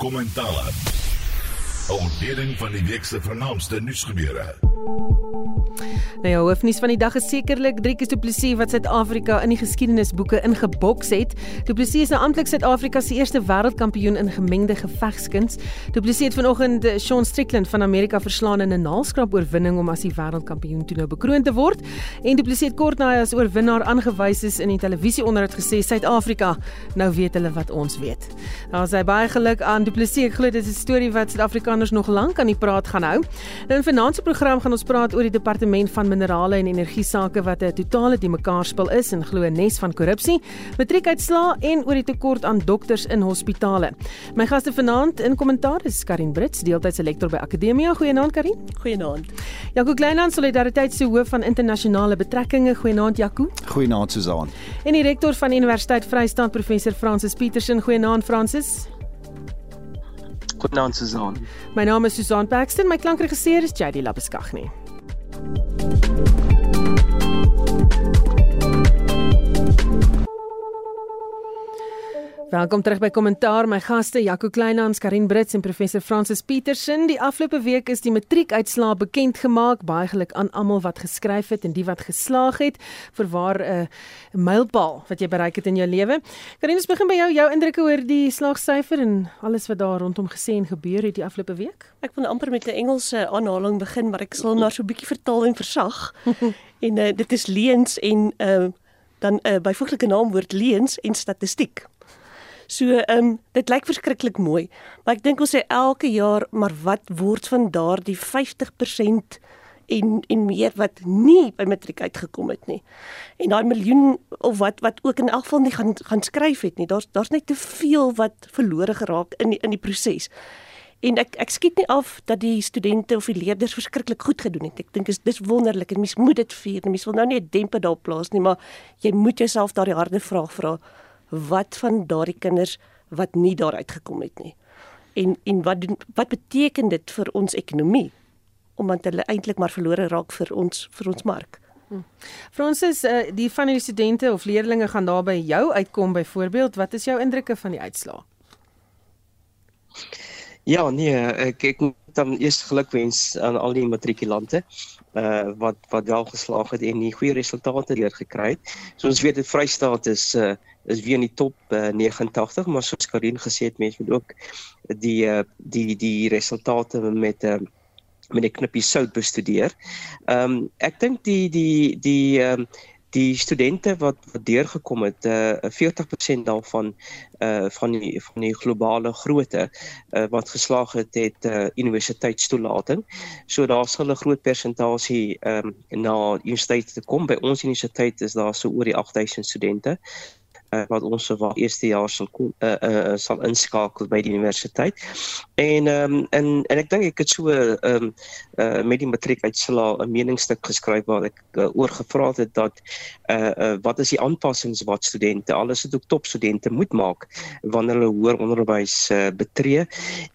Kommentare. 'n Ontleding van die week se vernaamste nuusgebeure. Nou ja, hoofnuus van die dag is sekerlik Driekus Du Plessis wat Suid-Afrika in die geskiedenisboeke ingeboks het. Du Plessis is nou amptelik Suid-Afrika se eerste wêreldkampioen in gemengde gevegskuns. Du Plessis het vanoggend Sean Strickland van Amerika verslaan in 'n naalskrap oorwinning om as die wêreldkampioen toe nou bekroon te word. En Du Plessis het kort na hy as oorwinnaar aangewys is in die televisieonderhoud gesê Suid-Afrika, nou weet hulle wat ons weet. Daar is hy baie geluk aan Du Plessis. Ek glo dit is 'n storie wat Suid-Afrikaners nog lank aan die praat gaan hou. In vanaand se program gaan ons praat oor die departement van minerale en energie sake wat 'n totale die mekaar spel is en glo 'n nes van korrupsie, matriekuitslaa en oor die tekort aan dokters in hospitale. My gaste vanaand in kommentaar is Karin Brits, deeltydse lektor by Akademia. Goeienaand Karin. Goeienaand. Jaco Kleinand, solidariteit se hoof van internasionale betrekkinge. Goeienaand Jaco. Goeienaand Susan. En die rektor van Universiteit Vrystaat professor Francis Petersen. Goeienaand Francis. Goeienaand Susan. My naam is Susan Paxton, my klankregisseur is JD Labuskaghni. Welkom terug by Kommentaar. My gaste Jaco Kleinhans, Karin Brits en professor Francis Petersen. Die afgelope week is die matriekuitslae bekend gemaak. Baie geluk aan almal wat geskryf het en die wat geslaag het vir waar 'n uh, mylpaal wat jy bereik het in jou lewe. Karin, ons begin by jou. Jou indrukke oor die slaagsyfer en alles wat daar rondom gesê en gebeur het die afgelope week? Ek wil amper met 'n Engelse aanhaling begin, maar ek sal maar so 'n bietjie vertaal en versag. en uh, dit is leuns en uh, dan 'n uh, byvoeglike naamwoord leuns en statistiek. So ehm um, dit lyk verskriklik mooi, maar ek dink ons sê elke jaar maar wat word van daardie 50% en en meer wat nie by matriek uitgekom het nie. En daai miljoen of wat wat ook in elk geval nie gaan gaan skryf het nie. Daar's daar's net te veel wat verlore geraak in die, in die proses. En ek ek skiet nie af dat die studente of die leerders verskriklik goed gedoen het. Ek dink is dis wonderlik en mens moet dit vier. Mens wil nou nie 'n demper daar plaas nie, maar jy moet jouself daardie harde vraag vra. Wat van daardie kinders wat nie daar uitgekom het nie. En en wat doen wat beteken dit vir ons ekonomie omdat hulle eintlik maar verlore raak vir ons vir ons mark. Hm. Fransis, uh, die van die studente of leerders gaan daar by jou uitkom byvoorbeeld, wat is jou indrukke van die uitslae? Ja, nee, ek ek moet dan eers gelukwens aan al die matrikulante uh wat wat wel geslaag het en die goeie resultate leer gekry het. So ons weet dit Vrystaat is uh is weer in die top uh, 89 maar soos Karin gesê het mense moet ook die uh, die die resultate met 'n uh, met 'n knippie sout bestudeer. Ehm um, ek dink die die die ehm um, die studente wat wat deurgekom het uh, 40% daarvan uh van die van die globale grootte uh, wat geslaag het het uh, universiteitstoelating. So daar sal 'n groot persentasie ehm um, na universiteit te kom. By ons universiteit is daar so oor die 8000 studente uh, wat ons waar eerste jaar sal uh, uh, sal inskakel by die universiteit. En ehm um, en en ek dink ek het so ehm um, uh, met die matriekuitslae 'n meningsstuk geskryf waar ek uh, oor gevra het dat uh, uh wat is die aanpassings wat studente alles het ook top studente moet maak wanneer hulle hoër onderwys uh, betree.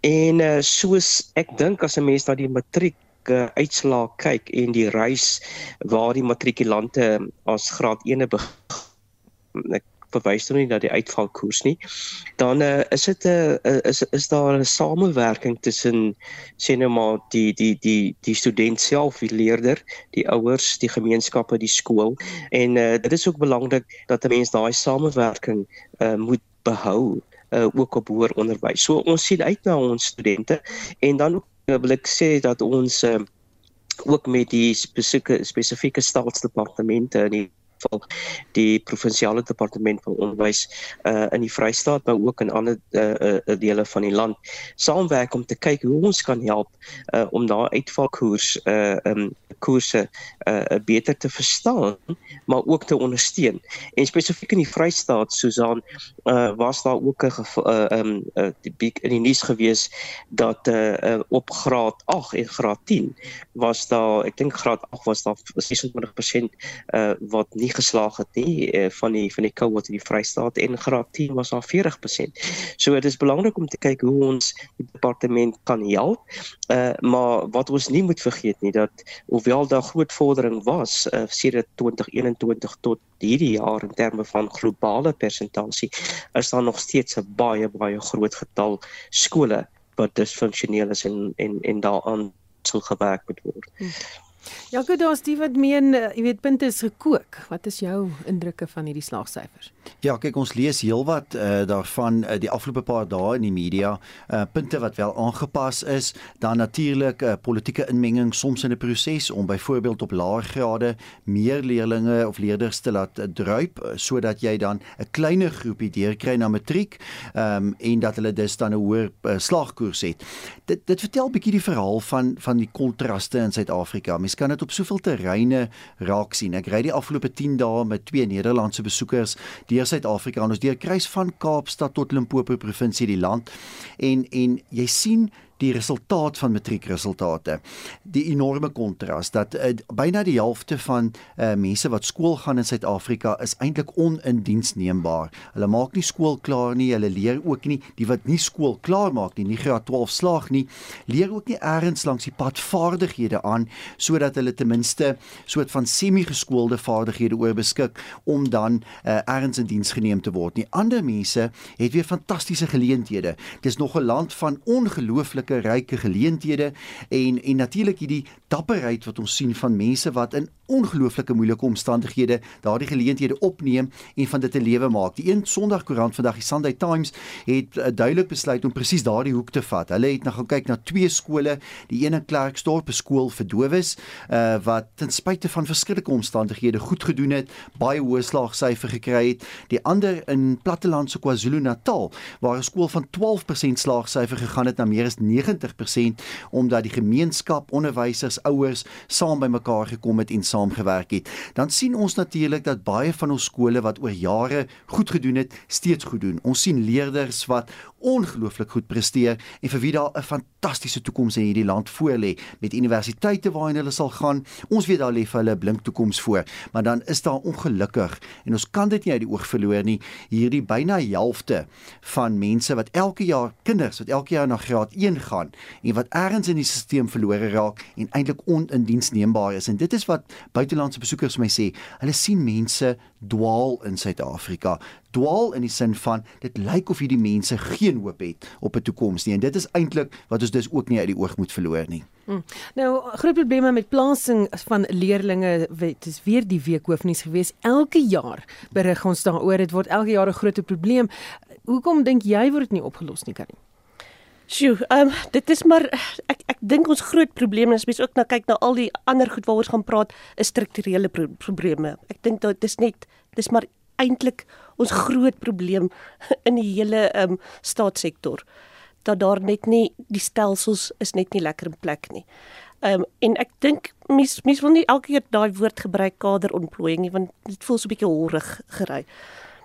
En uh, soos ek dink as 'n mens na die matriek uitslaa kyk en die reis waar die matrikulante as graad 1 begin ek verwys nou nie na die uitvalkoers nie. Dan uh, is dit 'n uh, eh, is is daar 'n samewerking tussen sê nou maar die die die die student self, die leerder, die ouers, die gemeenskappe, die skool en uh, dit is ook belangrik dat 'n mens daai samewerking uh, moet behou uh, ook op hoër onderwys. So ons sien uit na ons studente en dan ook, wil ek sê dat ons uh, ook met die spesifieke spesifieke staatsdepartemente in die geval die provinsiale departement van onderwys uh in die Vrystaat maar ook in ander uh, uh dele van die land saamwerk om te kyk hoe ons kan help uh om daai uitvalkoers uh um koerse uh beter te verstaan maar ook te ondersteun. En spesifiek in die Vrystaat Susan uh was daar ook 'n uh um uh, die in die nuus gewees dat uh, uh op graad 8 en graad 10 was daar ek dink graad 8 was daar 26% uh wat nie geslaag het nie uh, van die van die cohort in die Vrystaat en graad 10 was daar 40%. So dit is belangrik om te kyk hoe ons die departement kan help. Uh maar wat ons nie moet vergeet nie dat hoewel daar groot vordering was uh, sedert 2021 tot hierdie jaar in terme van globale persentasie is daar nog steeds 'n baie baie groot getal skole wat disfunksioneel is en en en daaraan sou gewerk moet word. Hmm. Ja, goed, daar's die wat meen, eh, jy weet, punte is gekook. Wat is jou indrukke van hierdie slaagsyfers? Ja, kyk, ons lees heelwat uh, daarvan uh, die afgelope paar dae in die media, uh, punte wat wel aangepas is, dan natuurlik uh, politieke inmenging soms in 'n proses om byvoorbeeld op laer grade meer leerders of leerders te laat uh, druip uh, sodat jy dan 'n kleiner groepie deurkry na matriek, um, en dat hulle dus dan 'n hoër uh, slaagkoers het. Dit dit vertel 'n bietjie die verhaal van van die kontraste in Suid-Afrika. Mens kan dit op soveel terreine raak sien. Ek ry die afgelope 10 dae met twee Nederlandse besoekers deur Suid-Afrika en ons deur kruis van Kaapstad tot Limpopo provinsie die land en en jy sien die resultaat van matriekresultate. Die enorme kontras dat uh, byna die helfte van uh, mense wat skool gaan in Suid-Afrika is eintlik onindiensneembaar. Hulle maak nie skool klaar nie, hulle leer ook nie die wat nie skool klaar maak nie, nie graad 12 slaag nie, leer ook nie eers langs die pad vaardighede aan sodat hulle ten minste soort van semi-geskoolde vaardighede oorbeskik om dan uh, eers in diens geneem te word nie. Ander mense het weer fantastiese geleenthede. Dis nog 'n land van ongelooflike ongelooflike ryke geleenthede en en natuurlik hierdie dapperheid wat ons sien van mense wat in ongelooflike moeilike omstandighede daardie geleenthede opneem en van dit 'n lewe maak. Die een Sondagkoerant vandag, die Sunday Times, het uh, duidelik besluit om presies daardie hoek te vat. Hulle het nou gaan kyk na twee skole, die een in Klerksdorp, 'n skool vir dowes, uh, wat ten spyte van verskillende omstandighede goed gedoen het, baie hoë slaagsyfer gekry het. Die ander in plattelandse KwaZulu-Natal, waar 'n skool van 12% slaagsyfer gegaan het na meer as 90% omdat die gemeenskap, onderwysers, ouers saam bymekaar gekom het en saamgewerk het. Dan sien ons natuurlik dat baie van ons skole wat oor jare goed gedoen het, steeds goed doen. Ons sien leerders wat ongelooflik goed presteer en vir wie daar 'n fantastiese toekoms in hierdie land voorlê met universiteite waarheen hulle sal gaan. Ons weet daar lê vir hulle 'n blink toekoms voor, maar dan is daar ongelukkig en ons kan dit nie uit die oog verloor nie. Hierdie byna helfte van mense wat elke jaar kinders wat elke jaar na graad 1 gaan en wat ergens in die stelsel verlore raak en eintlik onindiensneembaar is en dit is wat buitelandse besoekers my sê. Hulle sien mense dwaal in Suid-Afrika dwaal in die sin van dit lyk of hierdie mense geen hoop het op 'n toekoms nie en dit is eintlik wat ons dus ook nie uit die oog moet verloor nie. Hmm. Nou groot probleme met plasing van leerdlinge dit is weer die week hoofnuus gewees elke jaar berig ons daaroor dit word elke jaar 'n groot probleem. Hoekom dink jy word dit nie opgelos nie Karin? Sjoe, ehm um, dit is maar ek ek dink ons groot probleem is mens ook nou kyk na al die ander goed waaroor ons gaan praat is strukturele pro probleme. Ek dink dit is net dis maar eintlik ons groot probleem in die hele ehm um, staatssektor dat daar net nie die stelsels is net nie lekker in plek nie. Ehm um, en ek dink mens mens wil nie elke keer daai woord gebruik kaderontplooiing nie want dit voel so 'n bietjie horrig gery.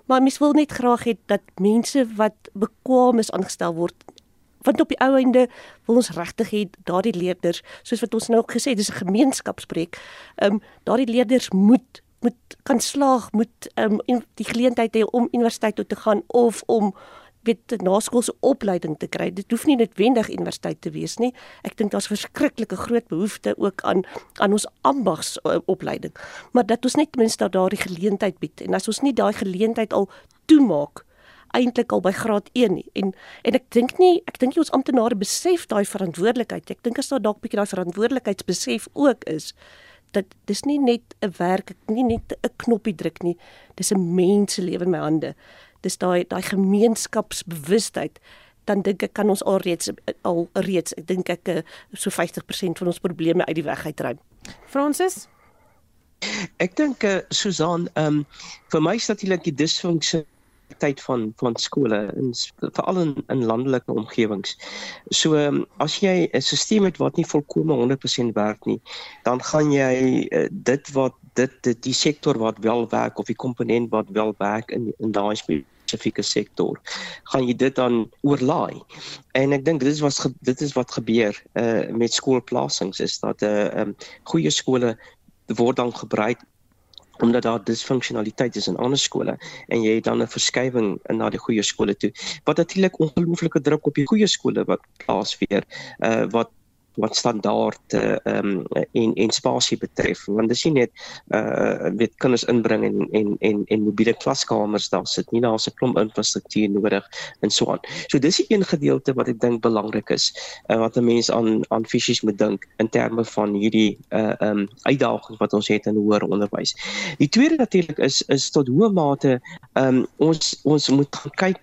Maar mens wil net graag hê dat mense wat bekwame is aangestel word want op die ou einde wil ons regtig hê daardie leerders soos wat ons nou gesê dis 'n gemeenskapspreek. Ehm um, daardie leerders moet moet kan slaag, moet um, die geleentheid hê om universiteit toe te gaan of om weet naskoolse opleiding te kry. Dit hoef nie noodwendig universiteit te wees nie. Ek dink daar's verskriklike groot behoefte ook aan aan ons ambags uh, opleiding. Maar dat ons net ten minste daardie geleentheid bied en as ons nie daai geleentheid al toemaak eintlik al by graad 1 nie. En en ek dink nie ek dink nie ons amptenare besef daai verantwoordelikheid. Ek dink as daar dalk 'n bietjie daai verantwoordelikheidsbesef ook is dat dis nie net 'n werk, nie net 'n knoppie druk nie. Dis 'n menselewe in my hande. Dis daai daai gemeenskapsbewustheid dan dink ek kan ons al reeds al reeds ek dink ek eh, so 50% van ons probleme uit die weg uitruim. Francis Ek dink uh, Susan, ehm um, vir my is natuurlik die disfunksie tyd van van skole in veral in, in landelike omgewings. So um, as jy 'n stelsel het wat nie volkome 100% werk nie, dan gaan jy uh, dit wat dit, dit die sektor wat wel werk of die komponent wat wel werk in in daai spesifieke sektor gaan jy dit dan oorlaai. En ek dink dit is wat dit is wat gebeur uh, met skoolplasings is dat 'n uh, um, goeie skole word dan gebruik omdat daar disfunksionaliteit is in ander skole en jy het dan 'n verskywing na die goeie skole toe. Wat natuurlik ongelooflike druk op die goeie skole wat plaas weer uh, wat wat standaard eh, ehm um, en en spasie betref want dis nie net uh weet kinders inbring en en en en mobiele klaskamers daar sit nie daar's 'n klomp infrastruktuur nodig en so aan. So dis 'n een gedeelte wat ek dink belangrik is uh, wat 'n mens aan aan fisies moet dink in terme van hierdie uh ehm um, uitdagings wat ons het in hoër onderwys. Die tweede natuurlik is is tot hoe mate ehm um, ons ons moet kyk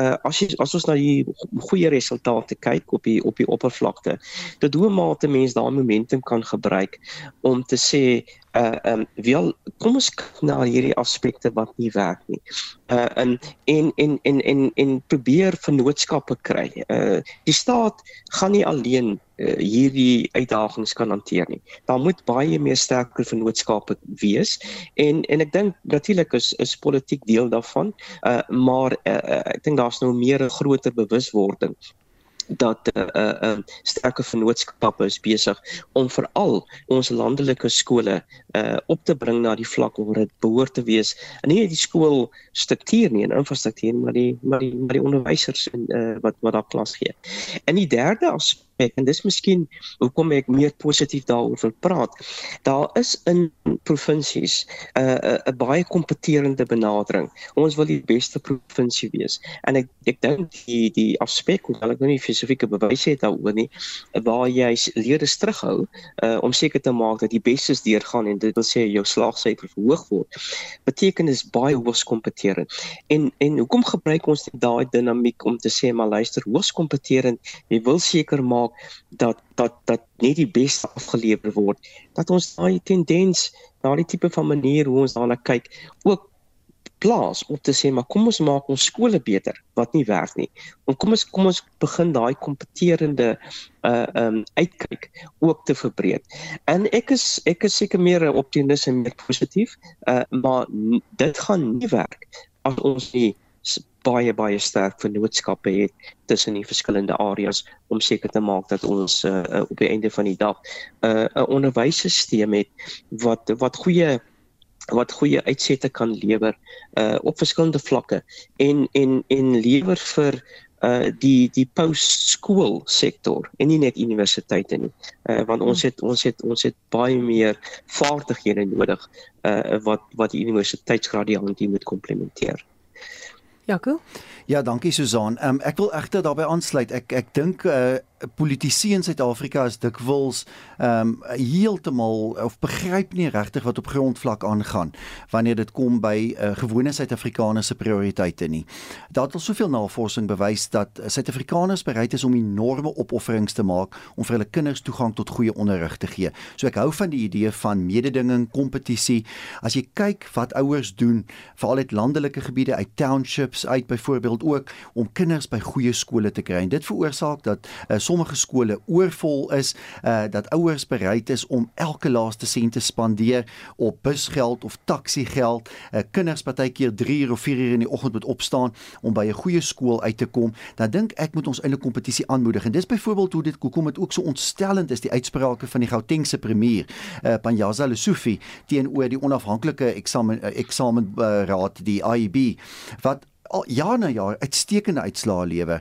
uh as jy as ons na die goeie resultate kyk op die op die oppervlakte tot hoe mate mense daai momentum kan gebruik om te sê uh um wel kom ons kyk na hierdie aspekte wat nie werk nie. Uh en en en en en, en probeer vennootskappe kry. Uh die staat gaan nie alleen uh, hierdie uitdagings kan hanteer nie. Daar moet baie meer sterker vennootskappe wees en en ek dink natuurlik is is politiek deel daarvan. Uh maar uh, ek dink daar's nou meer 'n groter bewuswording dat 'n uh, 'n uh, uh, sterke vennootskappe is besig om veral ons landelike skole uh op te bring na die vlak waar dit behoort te wees. En nie die skool struktuur nie en infrastruktuur maar die maar die maar die onderwysers en uh wat wat daar klas gee. En die derde aspek aspek en dis miskien hoekom ek meer positief daaroor wil praat. Daar is in provinsies 'n uh, 'n uh, baie kompeterende benadering. Ons wil die beste provinsie wees. En ek ek dink die die aspek hoewel ek nou nie spesifieke bewyse het daaroor nie, waar jy leerders terughou uh, om seker te maak dat die bestes deurgaan en dit wil sê jou slaagsyfer verhoog word. Beteken is baie hoogs kompeterend. En en hoekom gebruik ons daai dinamiek om te sê maar luister, hoogs kompeterend, jy wil seker maak dat dat dat net die beste afgelewer word dat ons daai tendens daai tipe van manier hoe ons daarna kyk ook plaas om te sê maar kom ons maak ons skole beter wat nie werk nie. En kom ons kom ons begin daai kompeterende uh um uitkyk ook te verbreek. En ek is ek is seker meer optimisties en meer positief, uh maar dit gaan nie werk as ons nie baie baie sterk vennootskappe het tussen die verskillende areas om seker te maak dat ons uh, uh, op die einde van die dag 'n uh, 'n onderwysstelsel het wat wat goeie wat goeie uitsette kan lewer uh op verskillende vlakke en en en lewer vir uh die die postskool sektor en nie net universiteite nie. Uh want ons het ons het ons het baie meer vaardighede nodig uh wat wat die universiteitsgradiante moet komplementeer. Jaco? Ja, dankie Susan. Um, ek wil egter daarbey aansluit. Ek ek dink uh politici in Suid-Afrika is dikwels ehm um, heeltemal of begryp nie regtig wat op grondvlak aangaan wanneer dit kom by uh, gewone Suid-Afrikaners se prioriteite nie. Daar het al soveel navorsing bewys dat Suid-Afrikaners bereid is om enorme opofferings te maak om vir hulle kinders toegang tot goeie onderrig te gee. So ek hou van die idee van mededinging, kompetisie. As jy kyk wat ouers doen, veral uit landelike gebiede, uit townships uit byvoorbeeld ook om kinders by goeie skole te kry. En dit veroorsaak dat uh, sommige skole oorvol is, uh dat ouers bereid is om elke laaste sent te spandeer op busgeld of taxigeld. Uh kinders partykeer 3 uur of 4 uur in die oggend moet opstaan om by 'n goeie skool uit te kom. Dan dink ek moet ons eintlik kompetisie aanmoedig. En dis byvoorbeeld hoe dit hoekom dit ook so ontstellend is die uitsprake van die Gautengse premier, uh Panyaza Lesufi teenoor die onafhanklike eksamen uh, eksamenraad uh, die IEB wat al jaar na jaar uitstekende uitslae lewe.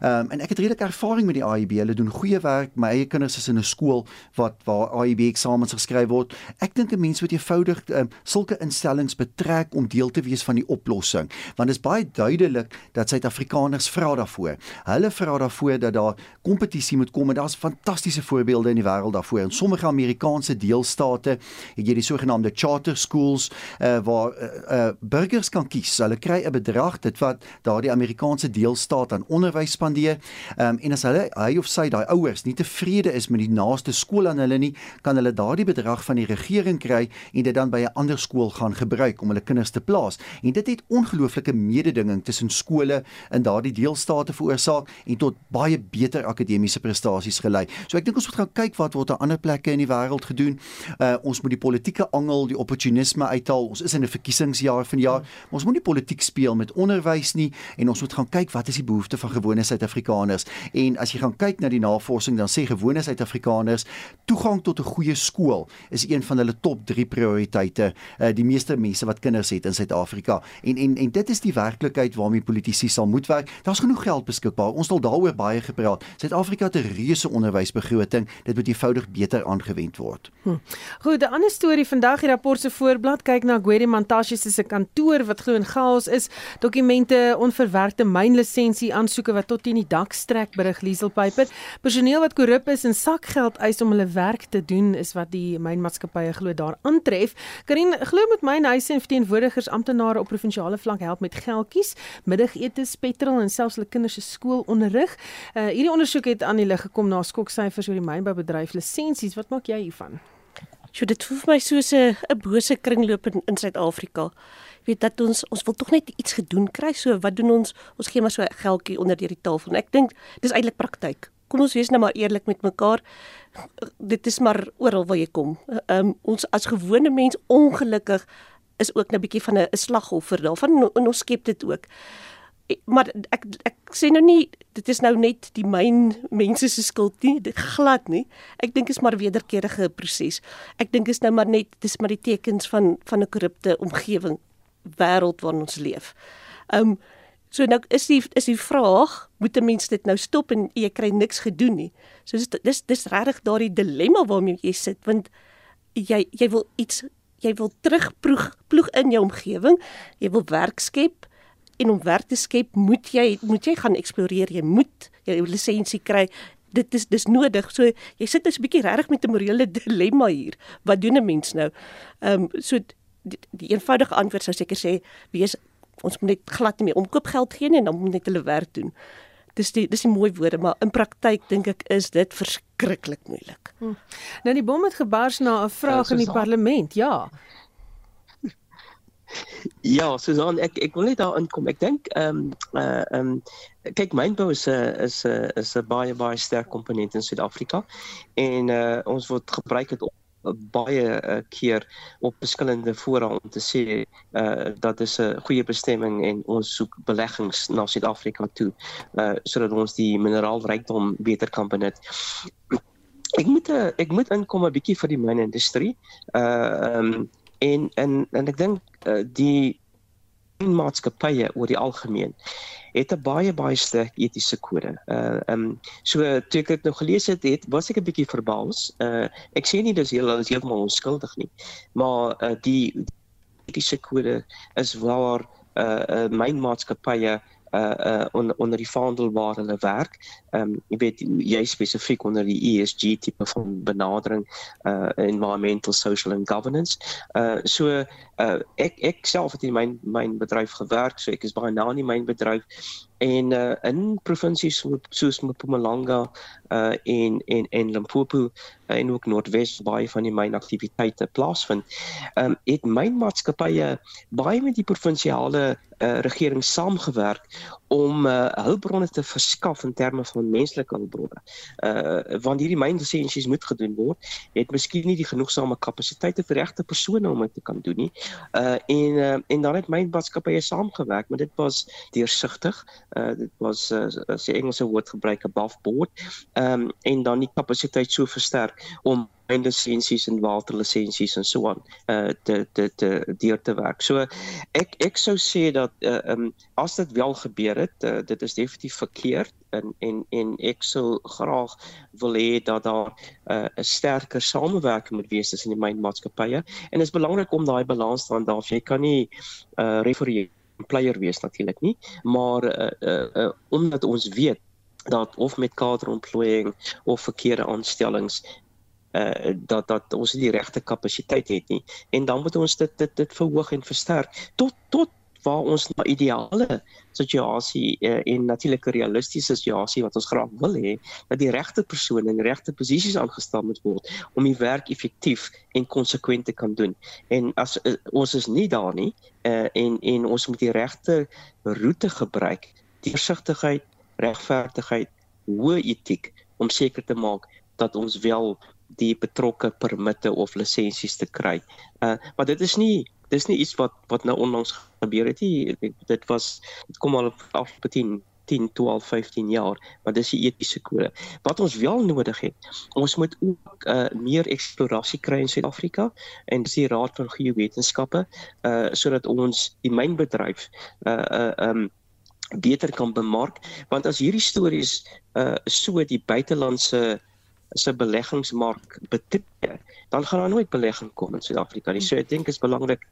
Ehm um, en ek het redelik ervaring met die AIB. Hulle doen goeie werk. My eie kinders is in 'n skool wat waar AIB eksamens geskryf word. Ek dink 'n mens moet eenvoudig um, sulke instellings betrek om deel te wees van die oplossing, want dit is baie duidelik dat Suid-Afrikaners vra daarvoor. Hulle vra daarvoor dat daar kompetisie moet kom en daar's fantastiese voorbeelde in die wêreld daarvoor. In sommige Amerikaanse deelstate het jy die sogenaamde charter schools uh, waar uh, uh, burgers kan kies. Hulle kry 'n bedrag dit wat daardie Amerikaanse deelstaat aan onderwys spandeer. Ehm um, en as hulle hy of sy daai ouers nie tevrede is met die naaste skool aan hulle nie, kan hulle daardie bedrag van die regering kry en dit dan by 'n ander skool gaan gebruik om hulle kinders te plaas. En dit het ongelooflike mededinging tussen skole in daardie deelstate veroorsaak en tot baie beter akademiese prestasies gelei. So ek dink ons moet gaan kyk wat word aan ander plekke in die wêreld gedoen. Uh ons moet die politieke angel, die opportunisme uithaal. Ons is in 'n verkiesingsjaar van jaar, maar ons moet nie politiek speel met onder onderwys nie en ons moet gaan kyk wat is die behoeftes van gewone Suid-Afrikaners. En as jy gaan kyk na die navorsing dan sê gewone Suid-Afrikaners toegang tot 'n goeie skool is een van hulle top 3 prioriteite. Uh, die meeste mense wat kinders het in Suid-Afrika en en en dit is die werklikheid waarmee politici sal moet werk. Daar's genoeg geld beskikbaar. Ons het daaroor baie gepraat. Suid-Afrika het 'n reuse onderwysbegroting. Dit moet eenvoudig beter aangewend word. Hm. Goed, 'n ander storie vandag die rapport se voorblad kyk na Gwedi Mantashe se kantoor wat glo in chaos is. Dokumente, onverwerkte mynlisensie aansoeke wat tot in die dak strek, berig Liesel Piper. Personeel wat korrup is en sakgeld eis om hulle werk te doen is wat die mynmaatskappye glo daar aantref. Karin glo met myn huise en verteenwoordigers amptenare op provinsiale vlak help met geldjies, middagetes, petrol en selfs hulle kinders se skoolonderrig. Uh, hierdie ondersoek het aan die lig gekom na skoksyfers oor die mynboubedryf lisensies. Wat maak jy hiervan? So dit voel vir my soos 'n 'n bose kringloop in, in Suid-Afrika. Weet dat ons ons wil tog net iets gedoen kry. So wat doen ons? Ons gee maar so 'n geldjie onder deur die tafel. En ek dink dis eintlik praktyk. Kom ons wees nou maar eerlik met mekaar. Dit is maar oral waar jy kom. Ehm um, ons as gewone mens ongelukkig is ook 'n bietjie van 'n slagoffer daarvan en ons skep dit ook. Maar ek ek sê nou nie dit is nou net die myn mense se skuld nie, dit glad nie. Ek dink is maar wederkerige proses. Ek dink is nou maar net dis maar die tekens van van 'n korrupte omgewing wêreld waarin ons leef. Um so nou is die is die vraag, moet 'n mens dit nou stop en jy kry niks gedoen nie. So dis dis dis regtig daardie dilemma waarmee jy sit want jy jy wil iets jy wil terugploeg ploeg in jou omgewing, jy wil werk skep en om werk te skep moet jy moet jy gaan eksploreer, jy moet jou lisensie kry. Dit is dis nodig. So jy sit dus 'n bietjie regtig met 'n morele dilemma hier. Wat doen 'n mens nou? Ehm um, so die, die eenvoudige antwoord sou seker sê wees ons moet net glad nie meer omkoopgeld gee nie en dan moet net hulle werk doen. Dis die dis die mooi woorde, maar in praktyk dink ek is dit verskriklik moeilik. Hm. Nou die bom het gebars na 'n vraag ja, in die parlement. Ja. Ja, Susan, ek ek wil net daar inkom. Ek dink ehm um, uh ehm um, kyk mynbou is 'n is 'n is 'n baie baie sterk komponent in Suid-Afrika en uh ons word gebruik dit op baie uh, keer op verskillende fora om te sê uh dat is 'n goeie bestemming en ons soek beleggings na Suid-Afrika toe uh sodat ons die mineraalrykdom beter kan benut. Ek moet ek moet inkom 'n bietjie vir die mynindustrie. Uh ehm um, en en en ek dink uh, die maatskappye oor die algemeen het 'n baie baie sterk etiese kode. Uh um so toe ek dit nou gelees het, het was ek 'n bietjie verbaas. Uh ek sê nie dis heel is heeltemal onskuldig nie, maar uh die etiese kode is waar uh, uh myn maatskappye uh uh on, onder die vaandel waar hulle werk. Ehm um, jy weet jy spesifiek onder die ESG tipe van benadering uh environmental social and governance. Uh so uh ek ek self het in my myn bedryf gewerk, so ek is baie na in myn bedryf en uh, in provinsies soos Mpumalanga uh en en en Limpopo uh, en ook Noordwes baie van die mynaktiwiteite plaasvind. Um het mynmaatskappye baie met die provinsiale uh, regering saamgewerk om uh, hulpbronne te verskaf in terme van menslike hulpbronne. Uh want hierdie mynlisensies moet gedoen word, het miskien nie die genoegsame kapasiteite vir regte persone om dit te kan doen nie. Uh en uh, en dan het mynmaatskappye saamgewerk, maar dit was deursigtig. Uh dit was uh, as die Engelse woord gebruik above board. Ehm um, en dan die kapasiteit so versterk om lisensies en waterlisensies en so aan uh te te deur te werk. So ek ek sou sê dat uh um as dit wel gebeur het, uh, dit is definitief verkeerd en en en ek sou graag wil hê dat daar 'n uh, sterker samewerking moet wees tussen die mynmaatskappye en dit is belangrik om daai balans te handhaaf. Jy kan nie uh refereer player wees natuurlik nie, maar uh, uh, uh omdat ons weet dat of met kaderontplooiing of verkeerde aanstellings uh dat dat ons nie die regte kapasiteit het nie. En dan moet ons dit dit dit verhoog en versterk tot tot waar ons na ideale situasie uh, en natuurlik 'n realistiese situasie wat ons graag wil hê dat die regte persone in regte posisies aangestel moet word om die werk effektief en konsekwent te kan doen. En as uh, ons is nie daar nie uh, en en ons moet die regte roete gebruik, deursigtigheid, regverdigheid, hoë etiek om seker te maak dat ons wel die betrokke permitte of lisensies te kry. Uh maar dit is nie dis nie iets wat wat nou onlangs gebeur het nie. Dit was dit kom al af 10 10, 12, 15 jaar, maar dis die etiese kode. Wat ons wel nodig het, ons moet ook uh, meer eksplorasie kry in Suid-Afrika en dis die Raad van Geowetenskappe uh sodat ons die mynbedryf uh uh um beter kan bemark want as hierdie stories uh so die buitelandse se beleggingsmark betree dan gaan daar nooit belegging kom in Suid-Afrika nie. So ek dink is belangrik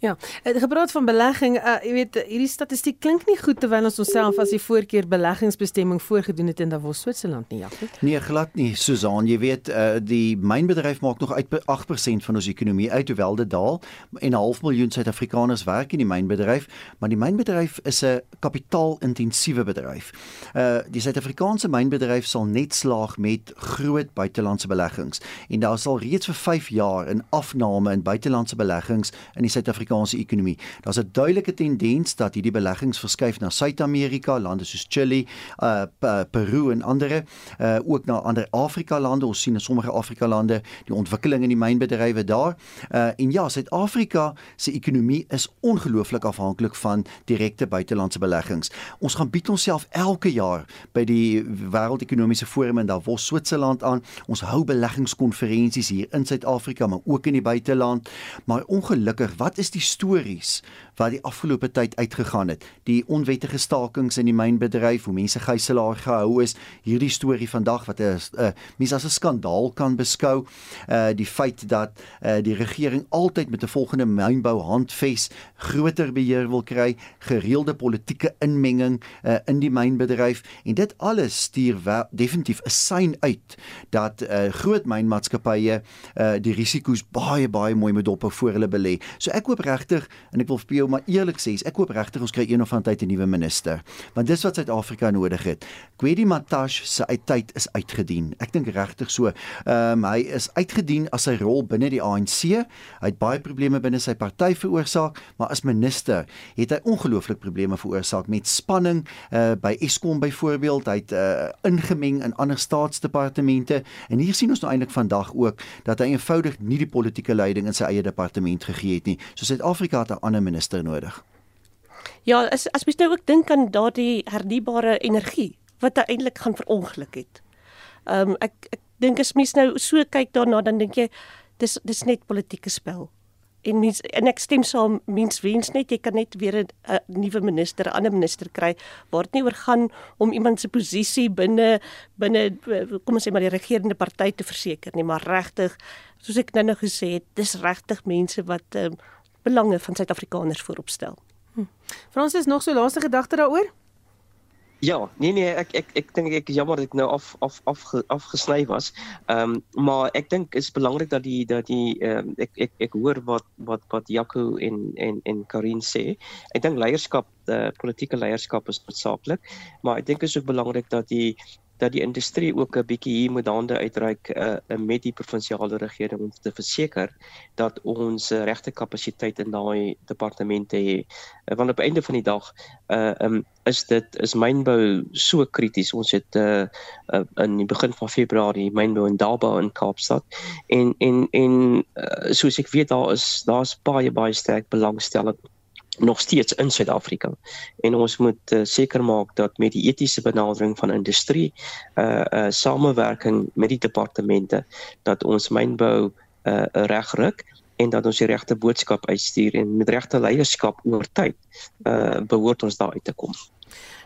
Ja, het gepraat van belegging, uh, jy weet hierdie statistiek klink nie goed terwyl ons onsself as die voorkeur beleggingsbestemming voorgedoen het in Davos, Switserland nie, Jacques. Nee, glad nie, Susan, jy weet uh, die mynbedryf maak nog uit 8% van ons ekonomie uit hoewel dit daal en 'n half miljoen Suid-Afrikaners werk in die mynbedryf, maar die mynbedryf is 'n kapitaalintensiewe bedryf. Uh die Suid-Afrikaanse mynbedryf sal net slaag met groot buitelandse beleggings en daar sal reeds vir 5 jaar 'n afname in buitelandse beleggings in die Suid-Afrikaanse Suid-Afrikaanse ekonomie. Daar's 'n duidelike tendens dat hierdie beleggings verskuif na Suid-Amerika, lande soos Chili, uh Peru en ander, uh ook na ander Afrika lande. Ons sien in sommige Afrika lande die ontwikkeling in die mynbedrywe daar. Uh en ja, Suid-Afrika se ekonomie is ongelooflik afhanklik van direkte buitelandse beleggings. Ons gaan bied onsself elke jaar by die Wêreldekonomiese Forum in Davos, Switserland aan. Ons hou beleggingskonferensies hier in Suid-Afrika, maar ook in die buiteland. Maar ongelukkig, wat is die die stories wat die afgelope tyd uitgegaan het. Die onwettige stakings in die mynbedryf, hoe mense gijslaar gehou is, hierdie storie vandag wat 'n uh, mens as 'n skandaal kan beskou. Uh die feit dat uh die regering altyd met 'n volgende mynbou handves groter beheer wil kry, gereelde politieke inmenging uh in die mynbedryf en dit alles stuur definitief 'n sein uit dat uh groot mynmaatskappye uh die risiko's baie baie mooi moet dop voor hulle belê. So ek hoop regtig en ek wil vir jou maar eerlik sê, ek hoop regtig ons kry een of ander tyd 'n nuwe minister. Want dis wat Suid-Afrika nodig het. Kwedi Matash se tyd is uitgedien. Ek dink regtig so. Ehm um, hy is uitgedien as sy rol binne die ANC. Hy het baie probleme binne sy party veroorsaak, maar as minister het hy ongelooflik probleme veroorsaak met spanning uh, by Eskom byvoorbeeld. Hy het uh, ingemeng in ander staatsdepartemente en hier sien ons nou eintlik vandag ook dat hy eenvoudig nie die politieke leiding in sy eie departement gegee het nie. So Suid-Afrika het 'n ander minister nodig. Ja, as as mens nou ook dink aan daardie hernubare energie wat eintlik gaan verongeluk het. Ehm um, ek ek dink as mens nou so kyk daarna dan dink jy dis dis net politieke spel. En mens en ek stem saam, mens wens net jy kan net weer 'n nuwe minister, 'n ander minister kry waar dit nie oor gaan om iemand se posisie binne binne kom ons sê maar die regerende party te verseker nie, maar regtig soos ek nou nou gesê het, dis regtig mense wat ehm um, belange van Suid-Afrikaners voorop stel. Hm. Frans is nog so laaste gedagte daaroor? Ja, nee nee, ek ek ek dink ek jammer dat ek nou af af af afgesny was. Ehm um, maar ek dink is belangrik dat die dat die ehm um, ek ek ek hoor wat wat wat Jaco en en en Karin sê. Ek dink leierskap, uh, politieke leierskap is noodsaaklik, maar ek dink is ook belangrik dat die dat die industrie ook 'n bietjie hier moet hande uitreik uh, met die provinsiale regering om te verseker dat ons uh, regte kapasiteit in daai departemente het. Uh, want op einde van die dag uh um, is dit is mynbou so krities. Ons het uh, uh in die begin van Februarie mynbou in Dalbou in Kaapstad en en en uh, soos ek weet daar is daar's baie baie sterk belangstelling nog steeds in Suid-Afrika. En ons moet uh, seker maak dat met die etiese benadering van industrie, uh uh samewerking met die departemente dat ons mynbou uh reg ruk en dat ons die regte boodskap uitstuur en met regte leierskap oor tyd uh behoort ons daar uit te kom.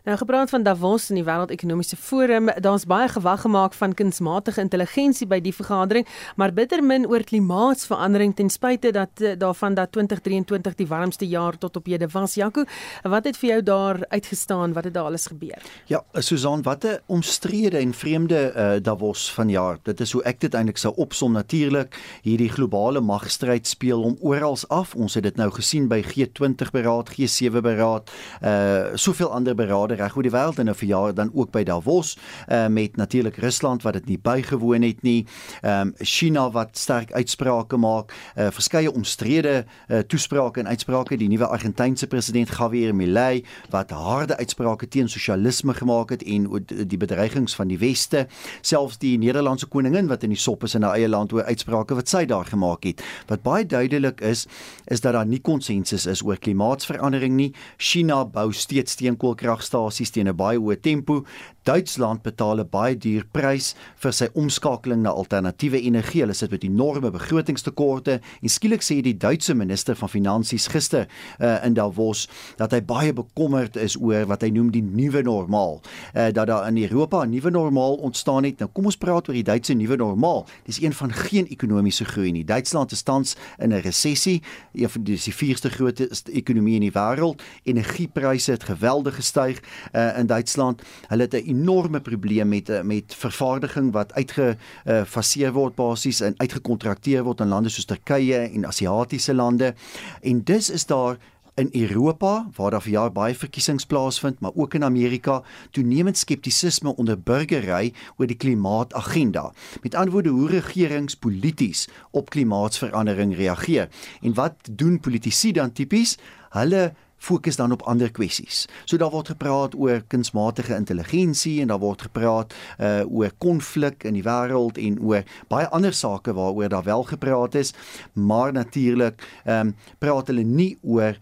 Nou gepraat van Davos in die Wêreldekonomiese Forum, daar's baie gewag gemaak van kunsmatige intelligensie by die vergadering, maar bitter min oor klimaatsverandering ten spyte dat eh, daarvan dat 2023 die warmste jaar tot op hede was. Jaco, wat het vir jou daar uitgestaan? Wat het daar alles gebeur? Ja, Susan, wat 'n omstrede en vreemde uh, Davos vanjaar. Dit is hoe ek dit eintlik sou opsom natuurlik. Hierdie globale magstryd speel om oral af. Ons het dit nou gesien by G20 beraad, G7 beraad, uh soveel ander beraad verrade reg oor die wêreld en 'n verjaar dan ook by Davos uh, met natuurlik Rusland wat dit nie bygewoon het nie. Ehm um, China wat sterk uitsprake maak, uh, verskeie omstrede uh, toesprake en uitsprake die nuwe Argentynse president Javier Milei wat harde uitsprake teen sosialisme gemaak het en die bedreigings van die weste, selfs die Nederlandse koningin wat in die sop is in haar eie land oor uitsprake wat sy daar gemaak het. Wat baie duidelik is, is dat daar nie konsensus is oor klimaatsverandering nie. China bou steeds steenkoolkragstasies teen 'n baie hoë tempo. Duitsland betaal 'n baie duur prys vir sy omskakeling na alternatiewe energie. Hulle sit met enorme begrotingstekorte en skielik sê die Duitse minister van finansies gister uh, in Davos dat hy baie bekommerd is oor wat hy noem die nuwe normaal. Uh, dat daar in Europa 'n nuwe normaal ontstaan het. Nou kom ons praat oor die Duitse nuwe normaal. Dis een van geen ekonomiese groei nie. Duitsland is tans in 'n resessie. Een van die, die vierste grootste ekonomie in die wêreld. Energiepryse het geweldig gestyg uh, in Duitsland. Hulle het 'n enorme probleem met eh, met vervaardiging wat uitgefaseer uh, word basies en uitgekontrakteer word in lande soos Turkye en Asiatiese lande. En dis is daar in Europa waar daar vir jaar baie verkiesings plaasvind, maar ook in Amerika toenemend skeptisisme onder burgery oor die klimaatagenda. Met ander woorde hoe regerings polities op klimaatsverandering reageer. En wat doen politici dan tipies? Hulle fokus dan op ander kwessies. So daar word gepraat oor kunsmatige intelligensie en daar word gepraat uh oor konflik in die wêreld en oor baie ander sake waaroor daar wel gepraat is, maar natuurlik ehm um, praat hulle nie oor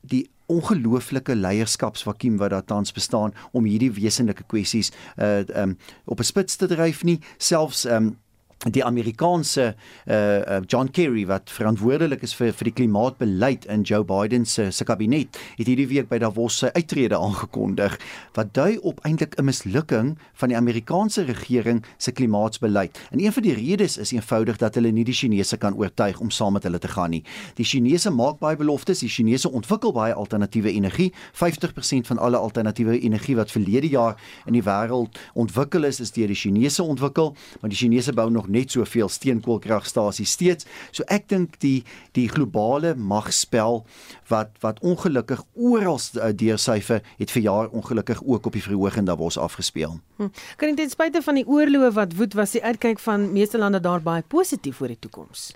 die ongelooflike leierskapsvakuum wat daar tans bestaan om hierdie wesenlike kwessies uh um op 'n spits te dryf nie selfs um die Amerikaanse uh, John Kerry wat verantwoordelik is vir vir die klimaatbeleid in Joe Biden se se kabinet het hierdie week by Davos sy uittrede aangekondig wat dui op eintlik 'n mislukking van die Amerikaanse regering se klimaatsbeleid. En een van die redes is eenvoudig dat hulle nie die Chinese kan oortuig om saam met hulle te gaan nie. Die Chinese maak baie beloftes, die Chinese ontwikkel baie alternatiewe energie. 50% van alle alternatiewe energie wat verlede jaar in die wêreld ontwikkel is, is deur die Chinese ontwikkel, maar die Chinese bou nog net soveel steenkoolkragstasies steeds. So ek dink die die globale magspel wat wat ongelukkig oral uh, deursyfer het vir jaar ongelukkig ook op die verhoog en daar was afgespeel. Hm. Kan dit ten spyte van die oorloë wat woed was die uitkyk van meeste lande daar baie positief oor die toekoms.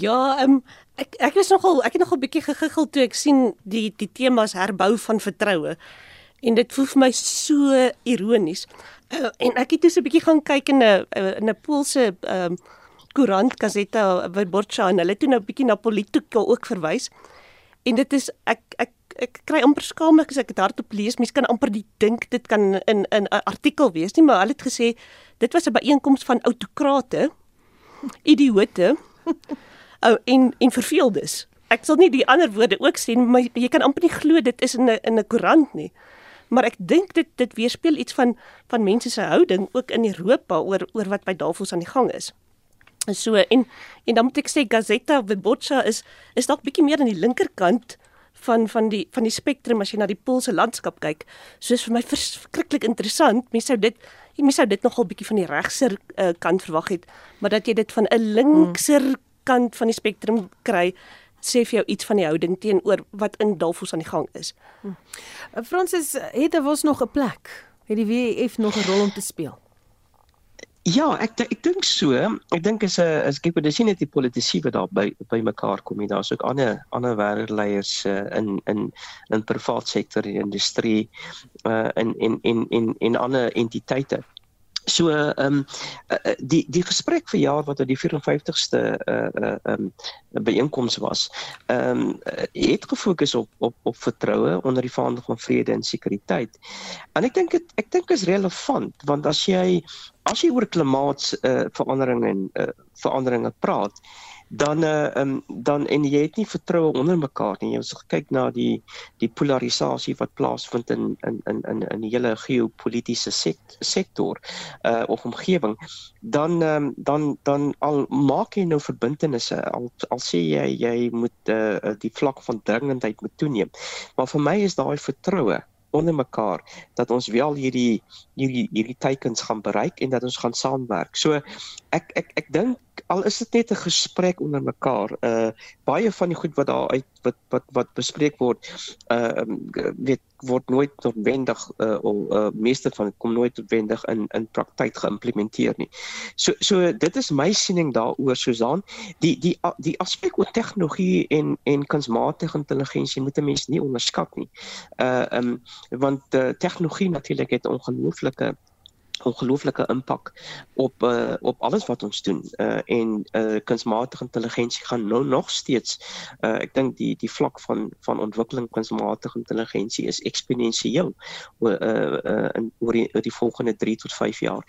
Ja, um, ek ek is nogal ek het nogal bietjie gegiggel toe ek sien die die temas herbou van vertroue. En dit voel vir my so ironies. En ek het dus 'n bietjie gaan kyk in 'n eh, in 'n Poolse ehm um, koerant Gazeta Wyborcza en hulle het toe nou 'n bietjie na Polityka ook verwys. En dit is ek ek ek kry amper skaamlik as ek dit hardop lees. Mense kan amper die dink dit kan in in 'n artikel wees nie, maar hulle het gesê dit was 'n byeenkoms van autokrate, idioote. oh, en en verveeldes. Ek sal nie die ander woorde ook sien, maar jy kan amper nie glo dit is in 'n in 'n koerant nie maar ek dink dit dit weerspieël iets van van mense se houding ook in Europa oor oor wat by Davos aan die gang is. En so en en dan moet ek sê Gazeta Wyborcza is is dalk bietjie meer aan die linkerkant van van die van die spektrum as jy na die Poolse landskap kyk. Soos vir my verskriklik interessant. Mense sou dit mense sou dit nogal bietjie van die regser uh, kant verwag het, maar dat jy dit van 'n linkser hmm. kant van die spektrum kry sê vir jou iets van die houding teenoor wat in Davos aan die gang is. Hm. Fransis, het daar was nog 'n plek? Het die WEF nog 'n rol om te speel? Ja, ek ek dink so. Ek dink is 'n as kyk wat dis nie net die politici wat daar by by mekaar kom nie. Daar's ook ander ander wêreldleiers uh, in in in privaat sektor, industrie uh in in in in in ander entiteite. So ehm um, die die gesprek vir jaar wat op die 54ste uh uh um byeenkoms was. Ehm um, het gefokus op op op vertroue onder die vaandel van vrede en sekuriteit. En ek dink dit ek dink is relevant want as jy as jy oor klimaatsverandering uh, en uh, veranderinge praat, dan uh, um, dan en jy het nie vertroue onder mekaar nie. Jy moet kyk na die die polarisasie wat plaasvind in in in in in die hele geopolitiese sekt, sektor uh of omgewing, dan um, dan dan al maak jy nou verbintenisse al al sê jy jy moet uh, die vlak van dringendheid moet toeneem. Maar vir my is daai vertroue onder mekaar dat ons wel hierdie hierdie hierdie teikens gaan bereik en dat ons gaan saamwerk. So ek ek ek dink al is dit net 'n gesprek onder mekaar. Uh baie van die goed wat daar uit wat wat wat bespreek word, uh weet word nooit noodwendig uh of uh meeste van kom nooit noodwendig in in praktyk geïmplementeer nie. So so dit is my siening daaroor Susan. Die die die aspek oor tegnologie en en kunsmatige intelligensie moet 'n mens nie onderskat nie. Uh um want uh, tegnologie natuurlik het ongelooflike ongelooflike impak op uh, op alles wat ons doen uh, en uh, kunsmatige intelligensie gaan nou nog steeds uh, ek dink die die vlak van van ontwikkeling kunsmatige intelligensie is eksponensieel uh, uh, in oor die, oor die volgende 3 tot 5 jaar.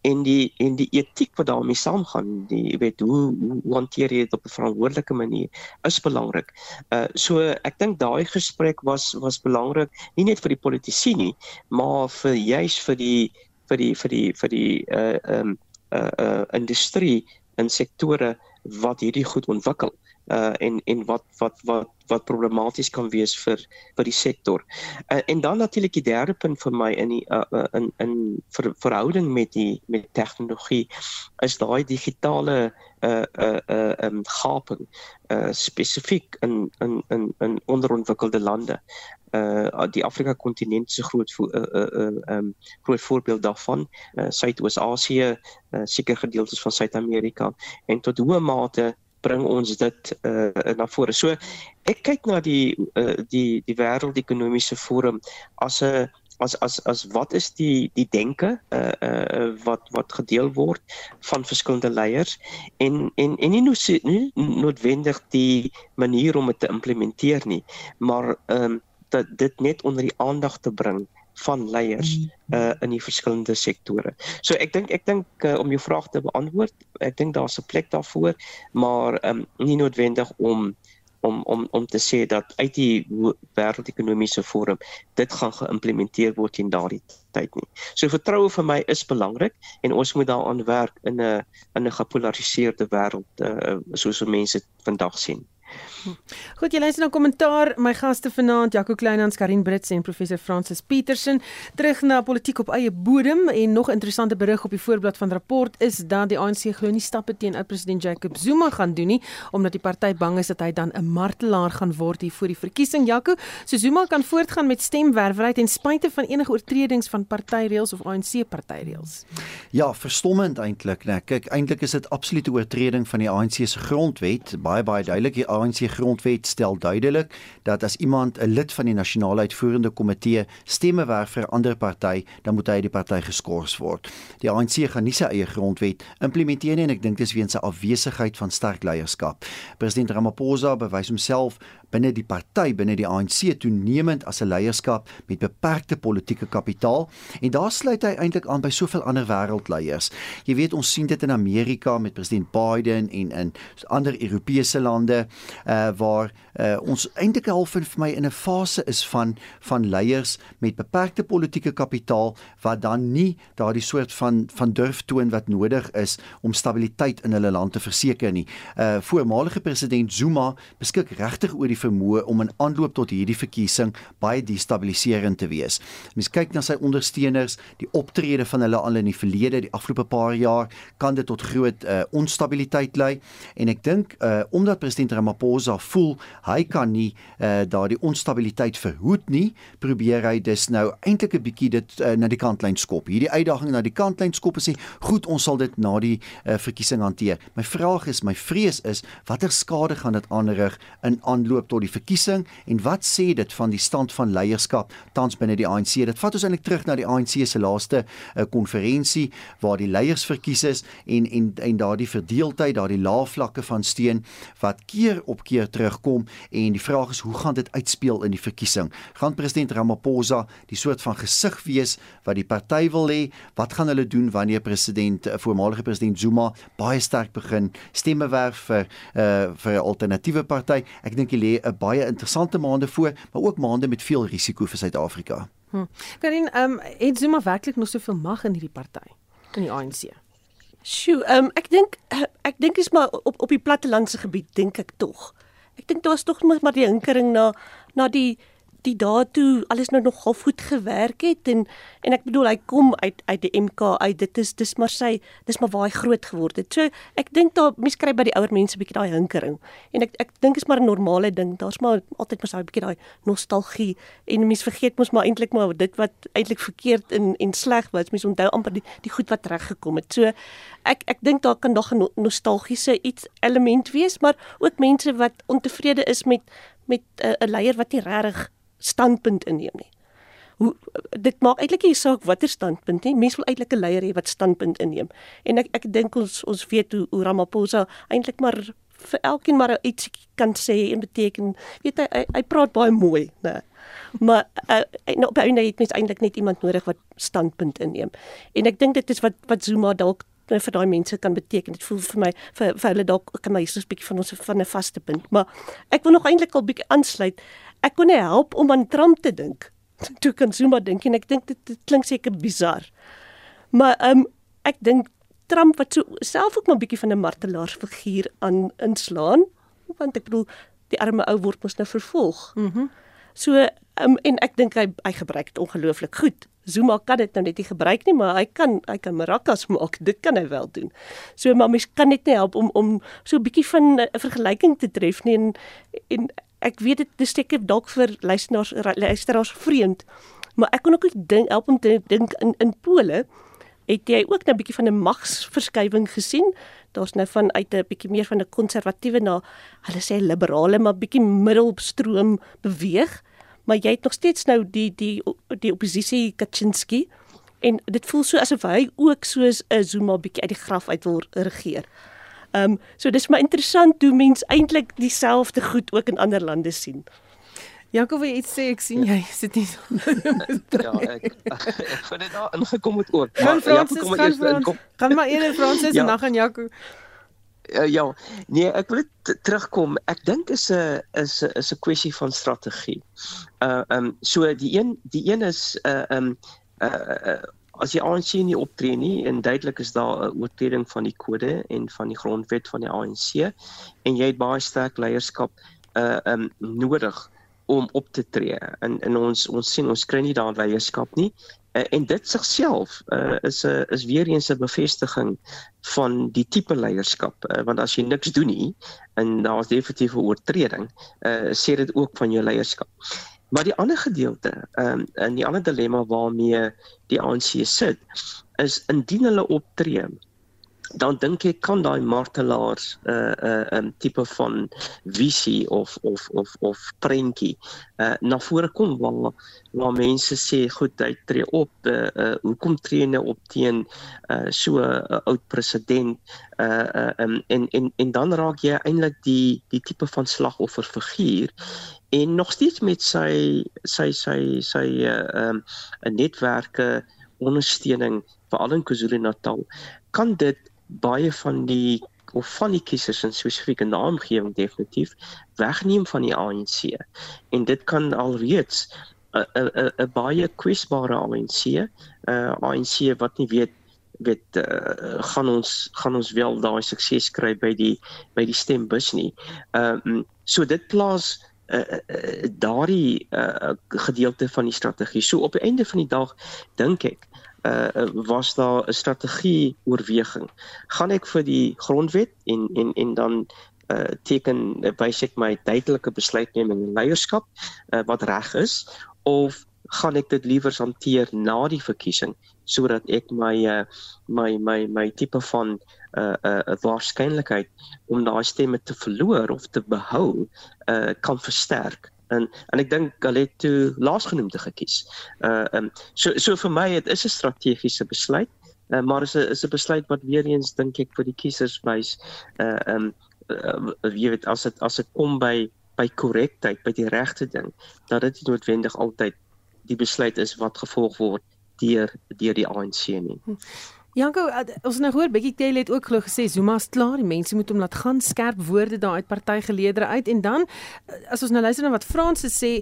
En die en die etiek wat daarmee saamgaan die jy weet hoe, hoe hanteer jy dit op 'n verantwoordelike manier is belangrik. Uh, so ek dink daai gesprek was was belangrik nie net vir die politici nie maar vir juis vir die vir die vir die vir die uh um uh uh industrie in sektore wat hierdie goed ontwikkel uh en en wat wat wat wat problematies kan wees vir vir die sektor. Uh, en dan natuurlik die derde punt vir my in die uh, uh, in in ver, verhouding met die met tegnologie is daai digitale uh uh uh um gaping uh spesifiek in in in in onderontwikkelde lande. Uh die Afrika kontinent se groot vo, uh uh um groot voorbeeld daarvan, uh Suidoos-Asië, uh, seker gedeeltes van Suid-Amerika en tot hoe mate bring ons dit uh na vore. So ek kyk na die uh, die die wêreldekonomiese forum as 'n as as as wat is die die denke uh uh wat wat gedeel word van verskillende leiers en en en nie, noos, nie noodwendig die manier om dit te implementeer nie maar ehm um, dat dit net onder die aandag te bring van leiers uh in die verskillende sektore. So ek dink ek dink uh, om jou vraag te beantwoord, ek dink daar's 'n plek daarvoor, maar um nie noodwendig om om om om te sê dat uit die wêreldekonomiese forum dit gaan geïmplementeer word in daardie tyd nie. So vertroue vir my is belangrik en ons moet daaraan werk in 'n in 'n gepolariseerde wêreld uh, soos mense vandag sien. Goed, jy luister na kommentaar. My gaste vanaand, Jaco Kleinhans, Karin Brits en professor Francis Petersen, terug na politiek op eie bodem en nog interessante berig op die voorblad van rapport is dat die ANC glo nie stappe teen oud-president Jacob Zuma gaan doen nie, omdat die party bang is dat hy dan 'n martelaar gaan word hier voor die verkiesing. Jaco, so Zuma kan voortgaan met stemwerwerheid ten spyte van enige oortredings van partyreëls of ANC partyreëls. Ja, verstommend eintlik, né? Kyk, eintlik is dit absolute oortreding van die ANC se grondwet, baie baie duidelik. Die ANC grondwet stel duidelik dat as iemand 'n lid van die nasionale uitvoerende komitee stemme werf vir 'n ander party, dan moet hy die party geskort word. Die ANC gaan nie sy eie grondwet implementeer nie en ek dink dis weens sy afwesigheid van sterk leierskap. President Ramaphosa bewys homself binne die party binne die ANC toenemend as 'n leierskap met beperkte politieke kapitaal en daar sluit hy eintlik aan by soveel ander wêreldleiers. Jy weet ons sien dit in Amerika met president Biden en in ander Europese lande uh waar uh ons eintlik half vir my in 'n fase is van van leiers met beperkte politieke kapitaal wat dan nie daardie soort van van durf toon wat nodig is om stabiliteit in hulle land te verseker nie. Uh voormalige president Zuma beskik regtig oor die vermoë om in aanloop tot hierdie verkiesing baie destabiliserend te wees. Mens kyk na sy ondersteuners, die optrede van hulle al in die verlede, die afgelope paar jaar, kan dit tot groot uh, onstabiliteit lei en ek dink uh, omdat president Ramaphosa voel hy kan nie uh, daardie onstabiliteit verhoed nie, probeer hy dus nou eintlik 'n bietjie dit uh, na die kantlyn skop. Hierdie uitdaging na die kantlyn skop en sê, "Goed, ons sal dit na die uh, verkiesing hanteer." My vraag is, my vrees is, watter skade gaan dit aanrig in aanloop tot die verkiesing en wat sê dit van die stand van leierskap tans binne die ANC? Dit vat ons eintlik terug na die ANC se laaste konferensie uh, waar die leiers verkies is en en en daardie verdeeldheid, daardie lae vlakke van steun wat keer op keer terugkom en die vraag is hoe gaan dit uitspeel in die verkiesing? Gaan president Ramaphosa die soort van gesig wees wat die party wil hê? Wat gaan hulle doen wanneer president uh, voormalige president Zuma baie sterk begin stemme werf vir uh, vir 'n alternatiewe party? Ek dink hy lê 'n baie interessante maande voor, maar ook maande met veel risiko vir Suid-Afrika. Hm. Karin, ehm um, het Zuma werklik nog soveel mag in hierdie party in die ANC? Sjoe, ehm um, ek dink ek dink is maar op op die plattelandse gebied dink ek tog. Ek dink daar was tog maar die hinkering na na die die daartoe alles nou nog half goed gewerk het en en ek bedoel hy kom uit uit die MK uit dit is dis maar sy dis maar waar hy groot geword het. So ek dink daar mense kry by die ouer mense 'n bietjie daai hinkering. En ek ek dink is maar 'n normale ding. Daar's maar altyd maar so 'n bietjie daai nostalgie en mense vergeet mos maar eintlik maar dit wat eintlik verkeerd en en sleg was. Mense onthou amper die die goed wat reg gekom het. So ek ek dink daar kan nog 'n nostalgiese iets element wees, maar ook mense wat ontevrede is met met eh, 'n uh, leier wat nie regtig standpunt inneem nie. Hoe dit maak eintlik nie saak watter standpunt nie. Mense wil eintlik 'n leier hê wat standpunt inneem. En ek ek dink ons ons weet hoe, hoe Ramaphosa eintlik maar vir elkeen maar iets kan sê en beteken. Weet hy hy, hy praat baie mooi, né? Maar uh, nou by hy het mens eintlik net iemand nodig wat standpunt inneem. En ek dink dit is wat wat Zuma dalk nou vir daai mense kan beteken. Dit voel vir my vir, vir hulle dalk kan my so 'n bietjie van ons van 'n vaste punt. Maar ek wil nog eintlik al bietjie aansluit ek kon nie help om aan Trump te dink. Toe kan Zuma dink en ek dink dit, dit klink seker bizar. Maar um, ek dink Trump wat so self ook maar 'n bietjie van 'n martelaarsfiguur aan inslaan, want ek bedoel die arme ou word mos nou vervolg. Mhm. Mm so ehm um, en ek dink hy hy gebruik dit ongelooflik goed. Zuma kan dit nou net nie gebruik nie, maar hy kan hy kan mirakas maak. Dit kan hy wel doen. So maar mens kan net nie help om om so 'n bietjie van 'n vergelyking te tref nie en en ek weet dit is seker dalk vir luisteraars luisteraars vreemd, maar ek kon ook dink help om te dink in in Pole het jy ook 'n bietjie van 'n magsverskywing gesien. Daar's nou van uit 'n bietjie meer van 'n konservatiewe na hulle sê liberale maar bietjie middelstroom beweeg, maar jy het nog steeds nou die die die oppositie Kaczynski en dit voel so asof hy ook soos 'n Zuma bietjie uit die graf uit wil regeer. Ehm um, so dis maar interessant hoe mens eintlik dieselfde goed ook in ander lande sien. Jakob, jy iets sê ek sien jy sit nie so. ja, ek ek vind dit daar ingekom het ook. Gaan Fransis kom eers inkom. Gaan maar eerder Fransis ja. en dan gaan Jakob. Uh, ja, nee, ek wil terugkom. Ek dink is 'n is 'n is 'n kwessie van strategie. Uh ehm um, so die een die een is uh ehm um, uh as die ANC nie optree nie en duidelik is daar 'n oortreding van die kode en van die grondwet van die ANC en jy het baie sterk leierskap uh um nodig om op te tree. En en ons ons sien ons kry nie daai leierskap nie. Uh, en dit sigself uh, is 'n uh, is weer eens 'n bevestiging van die tipe leierskap uh, want as jy niks doen nie en daar's definitief 'n oortreding, uh, sê dit ook van jou leierskap. Maar die ander gedeelte, ehm um, en die ander dilemma waarmee die ANC sit, is indien hulle optree, dan dink ek kan daai martelaars 'n uh, 'n uh, 'n um, tipe van visie of of of of prentjie uh, na vore kom waar waar mense sê goed hy tree op uh, uh, hoekom tree hy nou op teen uh, so 'n uh, oud president? Uh, uh, um, en en en dan raak jy eintlik die die tipe van slagoffer figuur en nog steeds met sy sy sy sy uh um 'n netwerke ondersteuning veral in KwaZulu-Natal kan dit baie van die of van die kiesers in spesifieke naamgewing definitief wegneem van die ANC en dit kan alreeds 'n 'n 'n baie kwesbare ANC uh ANC wat nie weet weet uh, gaan ons gaan ons wel daai sukses kry by die by die stembus nie. Ehm um, so dit plaas uh, uh, daardie uh, gedeelte van die strategie. So op die einde van die dag dink ek uh, was daar 'n strategie oorweging. Gaan ek vir die grondwet en en en dan uh, teken wys ek my duidelike besluitneming en leierskap uh, wat reg is of gaan ek dit liewer hanteer na die verkiesing sodat ek my uh, my my my tipe van 'n uh, 'n uh, waarskynlikheid om daai stemme te verloor of te behou uh, kan versterk en en ek dink hulle het toe laasgenoemde gekies. Uh um so so vir my dit is 'n strategiese besluit, uh, maar is 'n is 'n besluit wat weer eens dink ek vir die kiesers wys uh um uh, jy weet as dit as dit kom by by korrektheid, by die regte ding, dat dit noodwendig altyd die besluit is wat gevolg word deur deur die ANC nie. Janko, uh, ons nou hoor Bekkie Cele het ook glo gesê Zuma's klaar, die mense moet hom laat gaan, skerp woorde daar uit partygeleedere uit. En dan uh, as ons nou luister na wat Frans sê,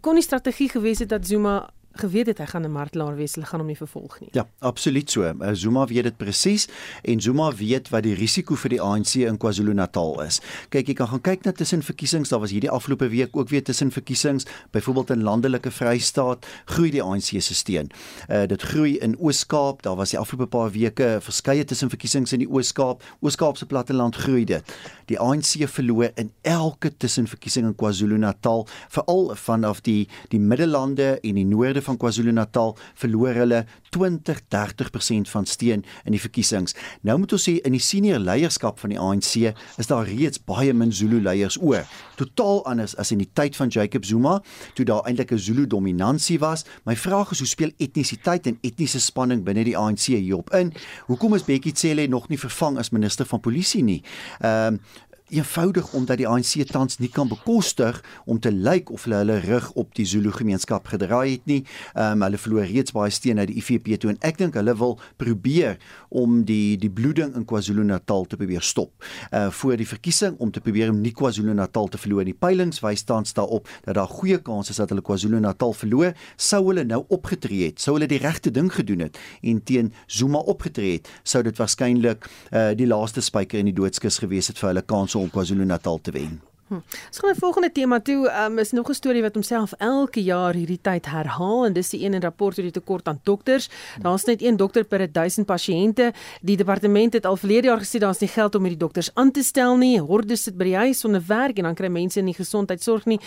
kon die strategie gewees het dat Zuma geweet het hy gaan 'n martelaar wees, hulle gaan hom nie vervolg nie. Ja, absoluut so. Uh, Zuma weet dit presies en Zuma weet wat die risiko vir die ANC in KwaZulu-Natal is. Kyk, jy kan gaan kyk na tussen verkiesings, daar was hierdie afgelope week ook weer tussen verkiesings, byvoorbeeld in landelike Vrystaat, groei die ANC se steun. Uh dit groei in Oos-Kaap, daar was die afgelope paar weke verskeie tussen verkiesings in die Oos-Kaap, Oos-Kaap se platteland groei dit. Die ANC verloor in elke tussenverkiesing in KwaZulu-Natal, veral vanaf die die middellande en die noorde van KwaZulu-Natal verloor hulle 20-30% van steun in die verkiesings. Nou moet ons sê in die senior leierskap van die ANC is daar reeds baie min Zulu leiers oor. Totaal anders as in die tyd van Jacob Zuma, toe daar eintlik 'n Zulu dominansie was. My vraag is hoe speel etnisiteit en etniese spanning binne die ANC hierop in? Hoekom is Bekkie Cele nog nie vervang as minister van polisie nie? Ehm um, eenvoudig omdat die ANC tans nie kan bekostig om te lyk of hulle hulle rug op die Zulu gemeenskap gedraai het nie. Ehm um, hulle verloor reeds baie steun uit die IFP toe en ek dink hulle wil probeer om die die bloeding in KwaZulu-Natal te probeer stop. Uh voor die verkiesing om te probeer om nie KwaZulu-Natal te verloor nie. Peilings wys tans daarop dat daar goeie kans is dat hulle KwaZulu-Natal verloor. Sou hulle nou opgetree het, sou hulle die regte ding gedoen het en teen Zuma opgetree het, sou dit waarskynlik uh die laaste spyker in die doodskus gewees het vir hulle kans om KwaZulu-Natal te wen. Hm. Ons gaan 'n volgende tema toe. Um, is nog 'n storie wat homself elke jaar hierdie tyd herhaal en dis die een in rapport oor die tekort aan dokters. Daar's net een dokter per 1000 pasiënte. Die departement het al verlede jaar gesê daar's nie geld om hierdie dokters aan te stel nie. Hordes sit by die huis sonder werk en dan kry mense nie gesondheidsorg nie.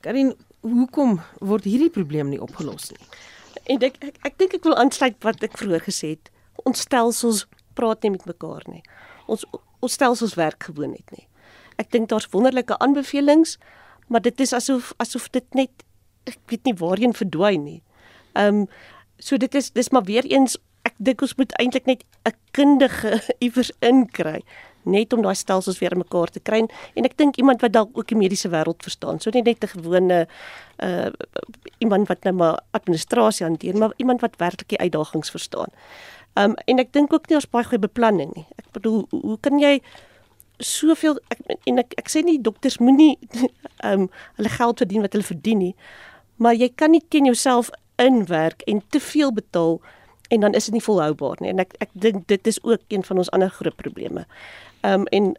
Karin, hoekom word hierdie probleem nie opgelos nie? En ek ek, ek dink ek wil aansluit wat ek vroeër gesê het. Ons stelsels praat nie met mekaar nie. Ons ons stelsels werk gewoon net nie. Ek dink daar's wonderlike aanbevelings, maar dit is asof asof dit net ek weet nie waarheen verdwyn nie. Ehm um, so dit is dis maar weer eens ek dink ons moet eintlik net 'n kundige iewers inkry net om daai stelsels weer mekaar te kry en ek dink iemand wat dalk ook die mediese wêreld verstaan. So nie net 'n gewone uh iemand wat nou maar administrasie hanteer, maar iemand wat werklik die uitdagings verstaan. Um, en ek dink ook nie ons baie goeie beplanning nie. Ek bedoel hoe, hoe kan jy soveel ek, en ek ek sê nie dokters moenie ehm um, hulle geld verdien wat hulle verdien nie, maar jy kan nie teen jouself inwerk en te veel betaal en dan is dit nie volhoubaar nie. En ek ek dink dit is ook een van ons ander groot probleme. Ehm um, en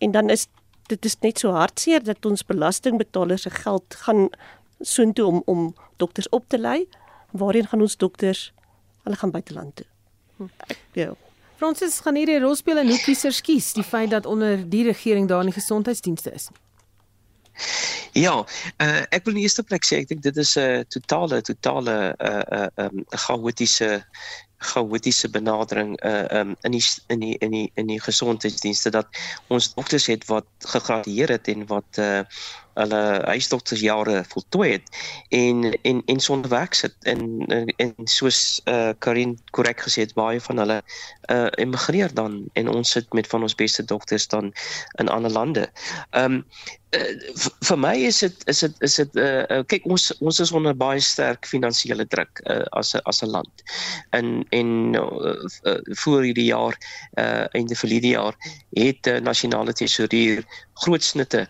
en dan is dit is net so hartseer dat ons belastingbetalers se geld gaan soontoe om om dokters op te lei. Waarheen gaan ons dokters? Hulle gaan buiteland toe. Hm. Ek, ja. Fransis gaan hierdie rol speel en hoe kiesers kies die feit dat onder die regering daar nie gesondheidsdienste is. Ja, uh, ek wil in eerste plek sê ek dink dit is 'n uh, totale totale 'n uh, uh, um, chaotiese chaotiese benadering uh, um, in die in die in die in die gesondheidsdienste dat ons dokters het wat gegradueer het en wat uh, hulle huisdoktersjare voltooi het en en en sonder werk sit en en, en soos eh uh, Karin korrek gesê het baie van hulle eh uh, emigreer dan en ons sit met van ons beste dokters dan in ander lande. Ehm um, uh, vir my is dit is dit is dit eh uh, kyk ons ons is onder baie sterk finansiële druk uh, as as 'n land. En en uh, voor hierdie jaar eh uh, einde verlede jaar het uh, nasionale tesourier groot snitte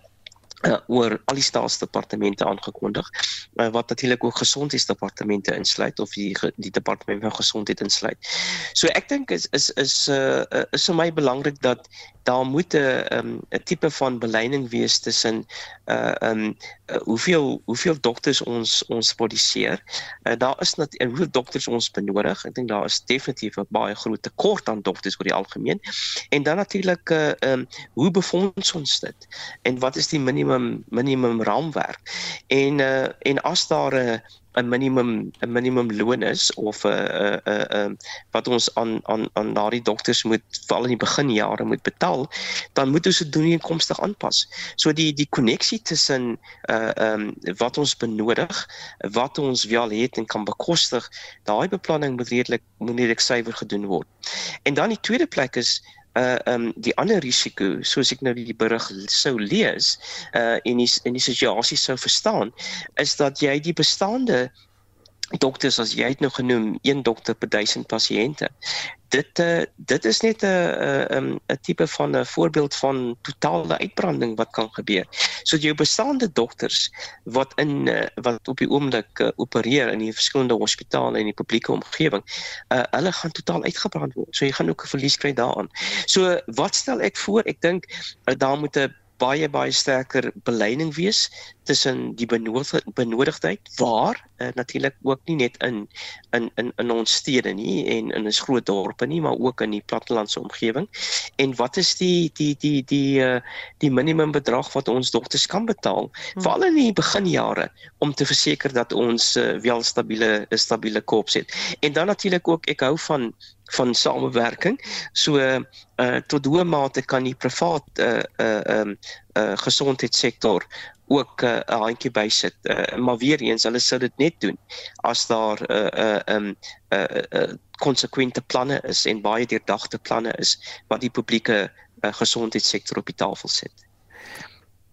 uh, oor al die staatsdepartemente aangekondig uh, wat natuurlik ook gesondheidsdepartemente insluit of die die departement van gesondheid insluit. So ek dink is is is uh, is vir my belangrik dat daar moet 'n um, 'n tipe van beleiding wees tussen uh um uh, hoeveel hoeveel dokters ons ons produseer. Uh, daar is net en hoeveel dokters ons benodig. Ek dink daar is definitief 'n baie groot tekort aan dokters oor die algemeen. En dan natuurlik uh um hoe befonds ons dit? En wat is die minimum minimum raamwerk? En uh en as daar 'n uh, 'n minimum 'n minimum loon is of 'n 'n 'n 'n wat ons aan aan aan daardie dokters moet veral in die beginjare moet betaal, dan moet ons dit doen inkomstig aanpas. So die die koneksie tussen uh ehm um, wat ons benodig, wat ons wel het en kan bekostig, daai beplanning moet redelik moet redelik suiwer gedoen word. En dan die tweede plek is uh um die ander risiko soos ek nou die berig sou lees uh en die in die situasie sou verstaan is dat jy die bestaande dokters as jy het nou genoem, een dokter per 1000 pasiënte. Dit uh, dit is net 'n 'n 'n tipe van 'n voorbeeld van totale uitbranding wat kan gebeur. So jou bestaande dokters wat in uh, wat op die oomblik uh, opereer in die verskillende hospitale en die publieke omgewing, uh, hulle gaan totaal uitgebrand word. So jy gaan ook 'n verlies kry daaraan. So wat stel ek voor? Ek dink uh, daar moet 'n baie baie sterker beleiding wees tussen die benodig, benodigdheid waar uh, natuurlik ook nie net in in in in ons stede nie en in ons groot dorpe nie maar ook in die plattelandse omgewing en wat is die die die die uh, die minimum bedrag wat ons dogters kan betaal hmm. veral in die beginjare om te verseker dat ons uh, wel stabiele stabiele koop het en dan natuurlik ook ek hou van van samewerking. So uh tot hoe mate kan die privaat uh uh um uh gesondheidssektor ook 'n uh, handjie bysit. Uh, maar weer eens, hulle sou dit net doen as daar 'n uh, 'n uh, um uh, uh, konsekwente planne is en baie deurdagte planne is wat die publieke uh, gesondheidssektor op die tafel sit.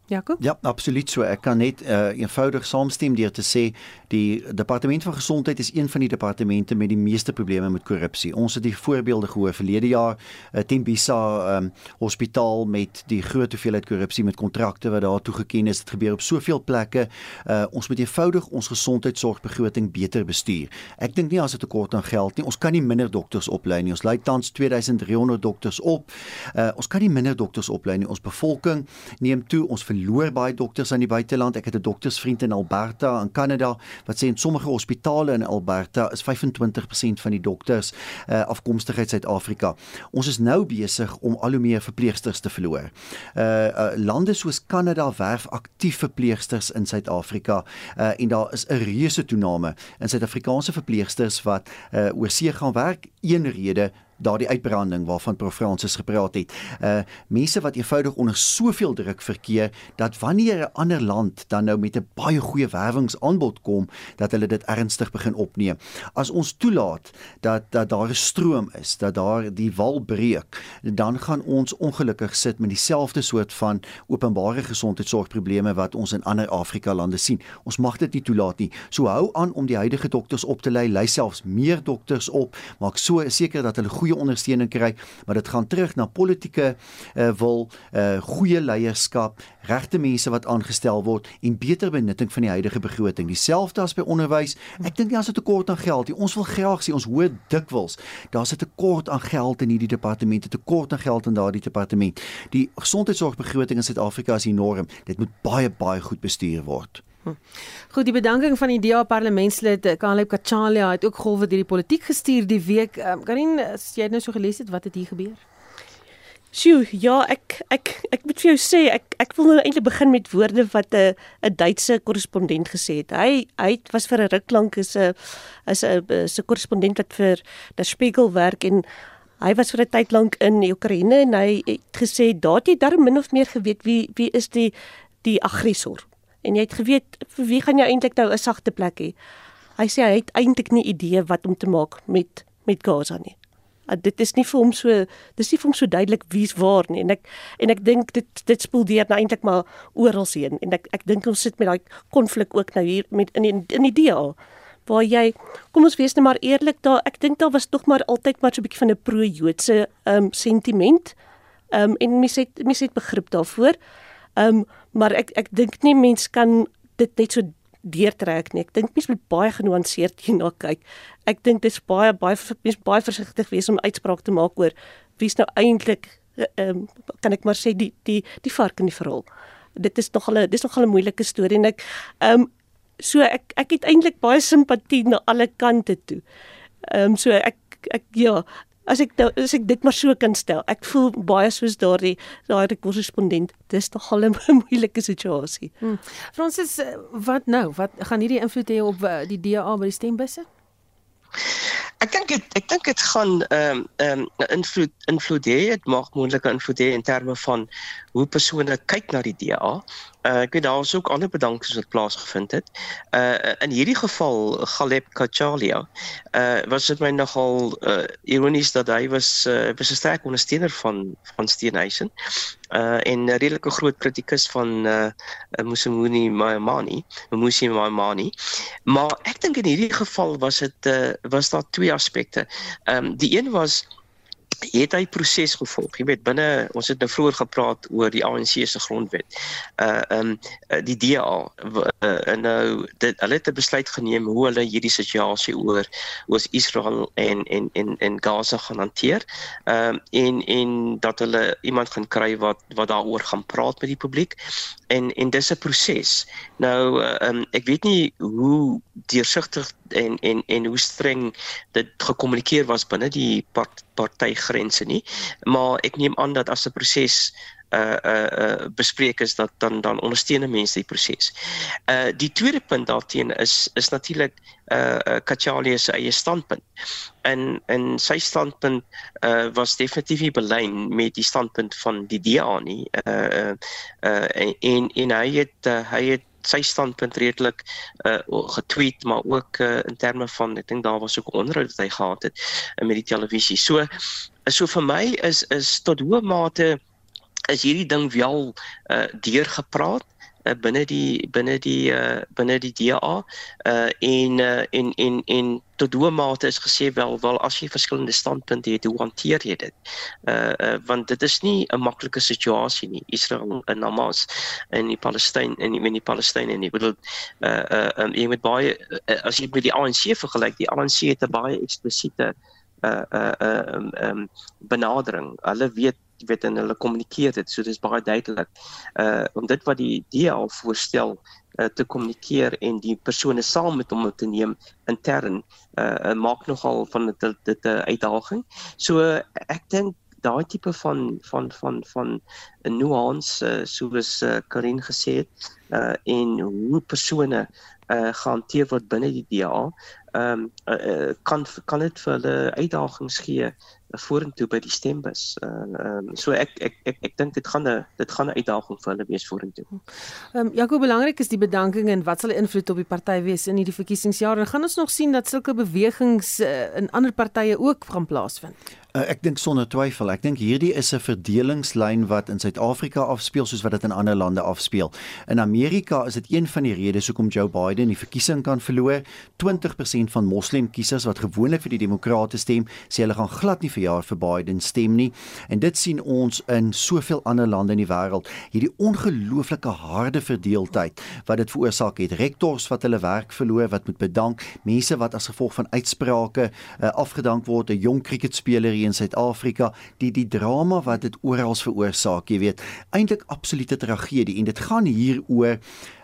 Jakob? Ja, absoluut so. Ek kan net uh, eenvoudig saamstem deur te sê die departement van gesondheid is een van die departemente met die meeste probleme met korrupsie. Ons het die voorbeelde gehoor verlede jaar uh, Tembisa um, hospitaal met die groot hoeveelheid korrupsie met kontrakte wat daar toegeken is. Dit gebeur op soveel plekke. Uh, ons moet eenvoudig ons gesondheidsorgbegroting beter bestuur. Ek dink nie as dit tekort aan geld nie. Ons kan nie minder dokters oplei nie. Ons lei tans 2300 dokters op. Uh, ons kan nie minder dokters oplei nie. Ons bevolking neem toe. Ons verloor baie dokters aan die buiteland. Ek het 'n doktersvriend in Alberta in Kanada wat sê in sommige hospitale in Alberta is 25% van die dokters uh, afkomstig uit Suid-Afrika. Ons is nou besig om al hoe meer verpleegsters te verloor. Uh, uh lande soos Kanada werf aktief verpleegsters in Suid-Afrika uh, en daar is 'n reuse toename in Suid-Afrikaanse verpleegsters wat uh, oorsee gaan werk. Een rede daardie uitbranding waarvan Prof Fransis gepraat het. Uh mense wat eenvoudig onder soveel druk verkeer dat wanneer 'n ander land dan nou met 'n baie goeie werwingsaanbod kom, dat hulle dit ernstig begin opneem. As ons toelaat dat dat daar 'n stroom is, dat daar die wal breek, dan gaan ons ongelukkig sit met dieselfde soort van openbare gesondheidsorgprobleme wat ons in ander Afrika lande sien. Ons mag dit nie toelaat nie. So hou aan om die huidige dokters op te lei, lei selfs meer dokters op, maak so seker dat hulle goeie ondersteuning kry, maar dit gaan terug na politieke uh, wil, uh, goeie leierskap, regte mense wat aangestel word en beter benutting van die huidige begroting. Dieselfde as by onderwys. Ek dink nie as 'n tekort aan geld nie. Ons wil graag sien ons hoor dikwels daar's 'n tekort aan geld in hierdie departement, 'n tekort aan geld in daardie departement. Die gesondheidsorgbegroting in Suid-Afrika is enorm. Dit moet baie baie goed bestuur word. Goed, die bedanking van die DA parlementslid eh, Caleb Kachalia het ook golwe deur die politiek gestuur die week. Um, Karin, as jy nou so gelees het, wat het hier gebeur? Sjoe, ja, ek ek ek moet vir jou sê, ek ek wil nou eintlik begin met woorde wat 'n 'n Duitse korrespondent gesê het. Hy hy was vir 'n ruk lank is 'n is 'n 'n korrespondent wat vir Der Spiegel werk en hy was vir 'n tyd lank in Oekraïne en hy het gesê daar het jy darm min of meer geweet wie wie is die die aggressor en jy het geweet vir wie gaan jy eintlik nou 'n sagte plek hê. Hy sê hy het eintlik nie idee wat om te maak met met Gaza nie. Uh, dit is nie vir hom so dis nie vir hom so duidelik wie's waar nie en ek en ek dink dit dit spoel deur nou eintlik maar oral heen en ek ek dink ons sit met daai konflik ook nou hier met in die, in die DA waar jy kom ons wees net maar eerlik daar ek dink daar was tog maar altyd maar so 'n bietjie van 'n pro-Joodse um sentiment um en mense het mense het begrip daarvoor um maar ek ek dink nie mens kan dit net so deurtrek nie. Ek dink mens moet baie genuanceerd hierna kyk. Ek dink dit is baie baie mens baie versigtig wees om uitspraak te maak oor wie's nou eintlik ehm um, kan ek maar sê die die die vark in die verhaal. Dit is nog 'n dis nog 'n moeilike storie en ek ehm um, so ek ek het eintlik baie simpatie na alle kante toe. Ehm um, so ek ek ja, as ek nou, as ek dit maar so kan stel. Ek voel baie soos daardie daardie korrespondent. Dis tog al 'n moeilike situasie. Hmm. Fransis, eh, wat nou? Wat gaan hierdie invloed hê op eh, die DA by die stembusse? Ek dink dit ek dink dit gaan ehm um, ehm um, invloed invloed hê. Dit maak moontlike invloed hê in terme van hoe persone kyk na die DA. Uh ek weet daar was ook ander bedankings wat plaasgevind het. Uh in hierdie geval Galeb Kachalia, uh was dit my nogal uh ironies dat hy was uh was 'n sterk ondersteuner van van Steenhuisen. Uh en 'n redelike groot kritikus van uh Musumuni Maimani, Musi Maimani. Maar ek dink in hierdie geval was dit uh was daar twee aspekte. Ehm um, die een was het hy proses gevolg. Jy weet binne ons het nou vroeër gepraat oor die ANC se grondwet. Uh um die DA uh, nou dit hulle het 'n besluit geneem hoe hulle hierdie situasie oor oor Israel en en en en Gaza gaan hanteer. Um en en dat hulle iemand gaan kry wat wat daaroor gaan praat met die publiek. En en dis 'n proses. Nou um ek weet nie hoe deursigtig en en en hoe streng dit gekommunikeer was binne die part, partygrense nie maar ek neem aan dat as 'n proses uh uh uh bespreek is dat dan dan ondersteun mense die proses. Uh die tweede punt daarteen is is natuurlik uh, uh Kachali se eie standpunt. En en sy standpunt uh was definitief nie belyn met die standpunt van die DA nie. Uh uh en en hy het uh, hy het sy standpunt redelik uh getweet maar ook uh, in terme van ek dink daar was ook 'n onderhoud wat hy gehad het uh, met die televisie. So so vir my is is tot hoe mate is hierdie ding wel uh deurgepraat uh, binne die binne die uh, binne die DA uh, en uh, en en en tot hoe mate is gesê wel wel as jy verskillende standpunte het hoe hanteer jy dit? Uh, uh want dit is nie 'n maklike situasie nie. Israel en Hamas en die Palestyn en die, die Palestynë nie bedoel uh uh um, jy moet baie uh, as jy met die ANC vergelyk die ANC het 'n baie eksplisiete uh uh um, um benadering. Hulle weet weet en hulle kommunikeer dit. So dis baie duidelik. Uh om dit wat die DA voorstel uh, te kommunikeer en die persone saam met hom te neem intern uh maak nogal van dit dit 'n uitdaging. So ek dink daai tipe van van van van 'n nuance uh, soos uh, Karin gesê het uh en hoe persone uh gehanteer word binne die DA ehm um, uh, uh, kan kan dit vir hulle uitdagings gee vorentoe by die stembus. Ehm uh, so ek ek ek ek dink dit gaan 'n dit gaan 'n uitdaging vir hulle wees vorentoe. Ehm um, Jaco belangrik is die bedanking en wat sal invloed op die party wees in hierdie verkiesingsjaar? En gaan ons nog sien dat sulke bewegings uh, in ander partye ook gaan plaasvind? Uh, ek dink sonder twyfel. Ek dink hierdie is 'n verdelingslyn wat in Suid-Afrika afspeel soos wat dit in ander lande afspeel. In Amerika is dit een van die redes hoekom Joe Biden die verkiesing kan verloor. 20% van moslemkiesers wat gewoonlik vir die demokrate stem, sê hulle gaan glad nie vir jaar vir Biden stem nie. En dit sien ons in soveel ander lande in die wêreld. Hierdie ongelooflike harde verdeeldheid wat dit veroorsaak het. Rektors wat hulle werk verloor, wat moet bedank, mense wat as gevolg van uitsprake uh, afgedank word, 'n jong kriketspeler hier in Suid-Afrika, die die drama wat dit oral veroorsaak, jy weet, eintlik absolute tragedie en dit gaan hier oor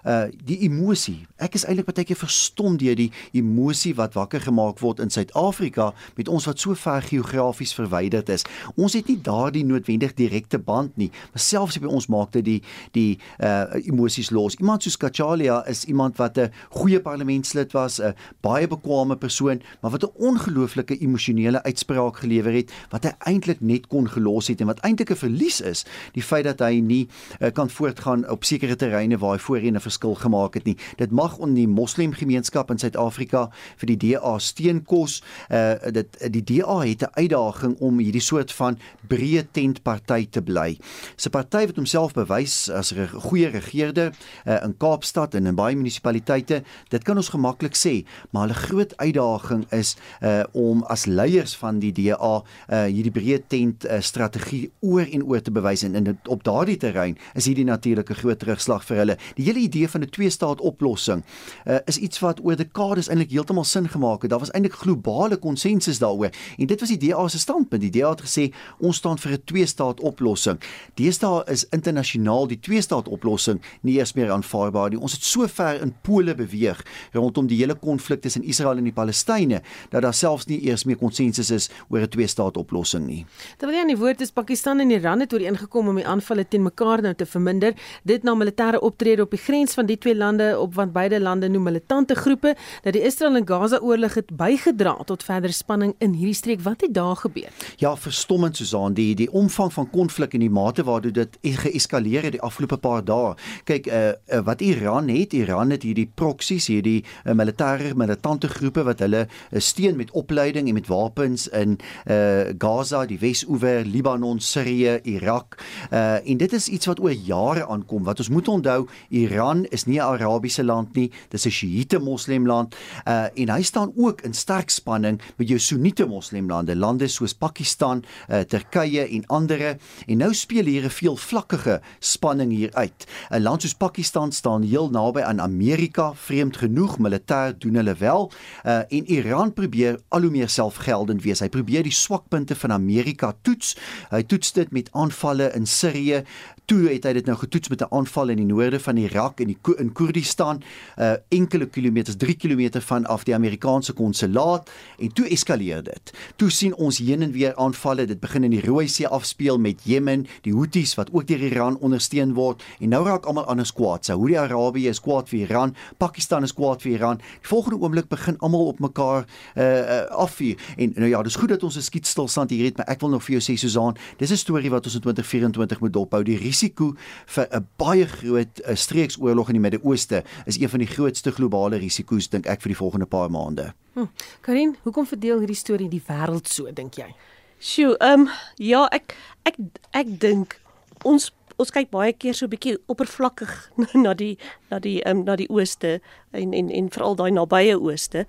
uh die emosie. Ek is eintlik baie keer verstom deur die emosie wat wakker gemaak word in Suid-Afrika met ons wat so ver geografies verwyderd is. Ons het nie daardie noodwendig direkte band nie, maar selfs by ons maak dit die die uh emosies los. Iemand soos Kachalia is iemand wat 'n goeie parlementslid was, 'n baie bekwame persoon, maar wat 'n ongelooflike emosionele uitspraak gelewer het wat hy eintlik net kon gelos het en wat eintlik 'n verlies is, die feit dat hy nie uh, kan voortgaan op sekere terreine waar hy voorheen 'n verskil gemaak het nie. Dit mag onder die moslemgemeenskap in Suid-Afrika vir die DA steen kos. Uh dit die DA het 'n uitdaging om hierdie soort van breë tentparty te bly. 'n Party wat homself bewys as 'n goeie regerder uh, in Kaapstad en in baie munisipaliteite. Dit kan ons gemaklik sê, maar hulle groot uitdaging is uh om as leiers van die DA uh hierdie breë tent uh, strategie oor en oor te bewys en, en op daardie terrein is hierdie natuurlike groot terugslag vir hulle. Die hele idee van 'n twee-staat oplossing uh, is iets wat oor dekades eintlik heeltemal sin gemaak het. Daar was eintlik globale konsensus daaroor. En dit was die DA se standpunt. Die DA het gesê ons staan vir 'n twee-staat oplossing. Deesdae is internasionaal die twee-staat oplossing nie eers meer aanvaarbaar nie. Ons het so ver in pole beweeg rondom die hele konflik tussen Israel en die Palestynë dat daar selfs nie eers meer konsensus is oor 'n twee-staat oplossing nie. Terwyl aan die woord is Pakistan en Iran het ooreengekom om die aanvalle teen mekaar nou te verminder, dit na militêre optrede op die grens van die twee lande op want beide lande noem militante groepe dat die Israel en Gaza oorlog het bygedra tot verdere spanning in hierdie streek. Wat het daar gebeur? Ja, verstommend Susan, die die omvang van konflik en die mate waartoe dit e-, geeskaleer het die afgelope paar dae. Kyk, uh, uh, wat Iran het, Iran het hierdie proksies, hierdie uh, militêre militante groepe wat hulle uh, steun met opleiding en met wapens in uh, Gaza, die Wes-oewer, Libanon, Sirië, Irak. Uh, en dit is iets wat oor jare aankom. Wat ons moet onthou, Iran is nie 'n Arabiese land nie, dis 'n Sjiïte moslemland uh, en hy staan ook in sterk spanning met jou Soenite moslemlande, lande soos Pakistan, uh, Turkye en ander. En nou speel hier 'n veelvlakkige spanning hier uit. 'n Land soos Pakistan staan heel naby aan Amerika, vreemd genoeg, militêr doen hulle wel. Uh, en Iran probeer al hoe meer selfgeldend wees. Hy probeer die swakpunte van Amerika toets. Hy toets dit met aanvalle in Sirië, Toe het hy dit nou getoets met 'n aanval in die noorde van Irak en die in Koerdistan, uh enkele kilometers, 3 km van af die Amerikaanse konsulaat en toe eskaleer dit. Toe sien ons heen en weer aanvalle. Dit begin in die Rooi See afspeel met Jemen, die Houthis wat ook deur Iran ondersteun word en nou raak almal anders kwaad. Saudi-Arabië is kwaad vir Iran, Pakistan is kwaad vir Iran. Die volgende oomblik begin almal op mekaar uh, uh afvuur. En nou ja, dis goed dat ons 'n skietstilstand hier het, maar ek wil nog vir jou sê Susan, dis 'n storie wat ons in 2024 moet dophou. Die risiko vir 'n baie groot eh, streeksoorlog in die Midde-Ooste is een van die grootste globale risiko's dink ek vir die volgende paar maande. Hm. Karin, hoekom verdeel hierdie storie die wêreld so dink jy? Sjoe, ehm um, ja, ek ek ek dink ons ons kyk baie keer so 'n bietjie oppervlakkig na die na die ehm um, na die ooste en en en veral daai nabye ooste.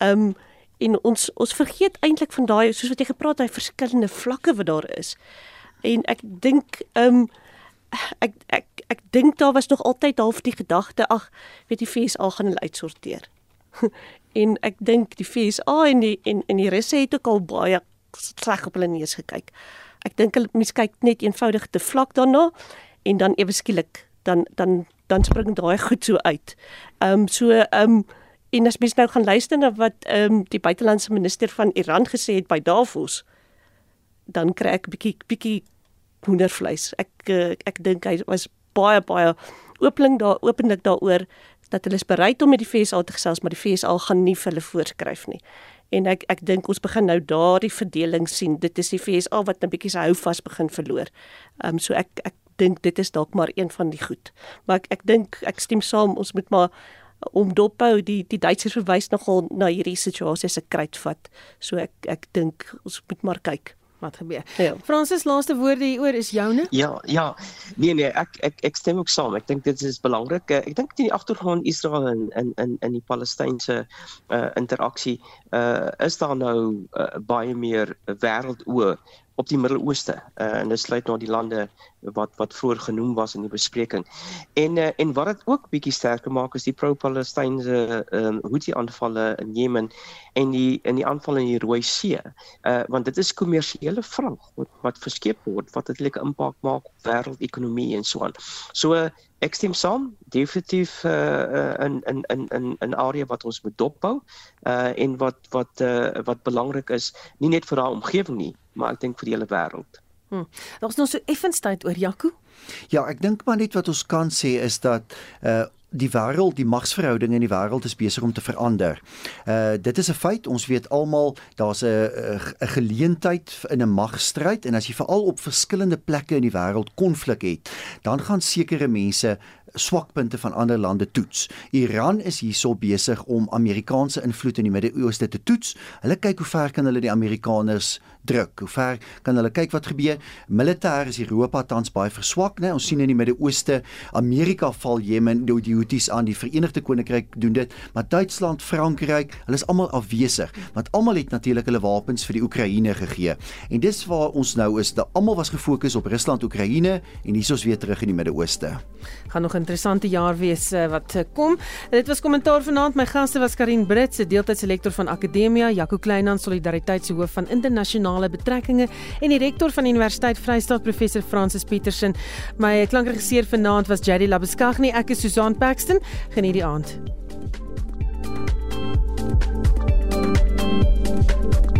Ehm um, en ons ons vergeet eintlik van daai soos wat jy gepraat het, daai verskillende vlakke wat daar is. En ek dink ehm um, ek ek ek dink daar was nog altyd half die gedagte ag weet die FSA gaan hulle uitsorteer. en ek dink die FSA en die en en die russe het ook al baie sleg op hulle neus gekyk. Ek dink hulle mense kyk net eenvoudig te vlak daarna en dan ewe skielik dan dan dan spring daai goed so uit. Ehm um, so ehm um, en as mens nou gaan luister na wat ehm um, die buitelandse minister van Iran gesê het by Davos dan kry ek bietjie bietjie hoendervleis. Ek eh, ek, ek dink hy was baie baie ooplik daar openlik daaroor dat hulle is bereid om met die FSA te gesels, maar die FSA gaan nie vir hulle voorskryf nie. En ek ek dink ons begin nou daardie verdeling sien. Dit is die FSA wat 'n bietjie sy hou vas begin verloor. Ehm um, so ek ek dink dit is dalk maar een van die goed. Maar ek ek dink ek stem saam ons moet maar om dophou die die Duitsers verwys nogal na hierdie situasie se kruitvat. So ek ek dink ons moet maar kyk wat gebeur. Ja. Fransis laaste woorde hieroor is joune? Ja, ja. Nee nee, ek ek ek stem ook saam. Ek dink dit is belangrik. Eh, ek dink die agtergrond Israel en in in in die Palestynse uh interaksie uh is daar nou uh, baie meer wêreldoë op die Midde-Ooste uh, en dit sluit nou die lande wat wat vroeër genoem was in die bespreking. En uh, en wat dit ook bietjie sterker maak is die pro-Palestynse um, Houthi aanvalle in Jemen en die in die aanvalle in die Rooi See. Uh want dit is kommersiële vrag wat wat verskeep word wat eintlik impak maak op wêreldekonomie en so aan. So uh, ek stem saam definitief uh in in in in 'n area wat ons moet dophou uh en wat wat uh wat belangrik is nie net vir daai omgewing nie maar ek dink vir die hele wêreld. Hm. Daar's nog so effens tyd oor Jaco. Ja, ek dink maar net wat ons kan sê is dat uh die wêreld, die magsverhoudinge in die wêreld is besig om te verander. Uh dit is 'n feit. Ons weet almal daar's 'n 'n geleentheid in 'n magstryd en as jy veral op verskillende plekke in die wêreld konflik het, dan gaan sekere mense swakpunte van ander lande toets. Iran is hierso besig om Amerikaanse invloed in die Midde-Ooste te toets. Hulle kyk hoe ver kan hulle die Amerikaners druk. Hoe ver kan hulle kyk wat gebeur? Militêr is Europa tans baie verswak, né? Ons sien in die Midde-Ooste, Amerika val Jemen, die Houthis aan, die Verenigde Koninkryk doen dit, maar Duitsland, Frankryk, hulle is almal afwesig, want almal het natuurlik hulle wapens vir die Oekraïne gegee. En dis waar ons nou is. Dat almal was gefokus op Rusland, Oekraïne en hier is ons weer terug in die Midde-Ooste. Gaan nog 'n interessante jaar wees uh, wat uh, kom. Dit was kommentaar vanaand. My gaste was Karin Brits, se deeltydse lektor van Akademia, Jaco Kleinhan, solidariteit se hoof van internasionale internasionale betrekkinge en die rektor van die Universiteit Vryheid professor Francis Petersen. My klankregisseur vanaand was Jady Labuskaghni. Ek is Susan Paxton. Geniet die aand. Thank you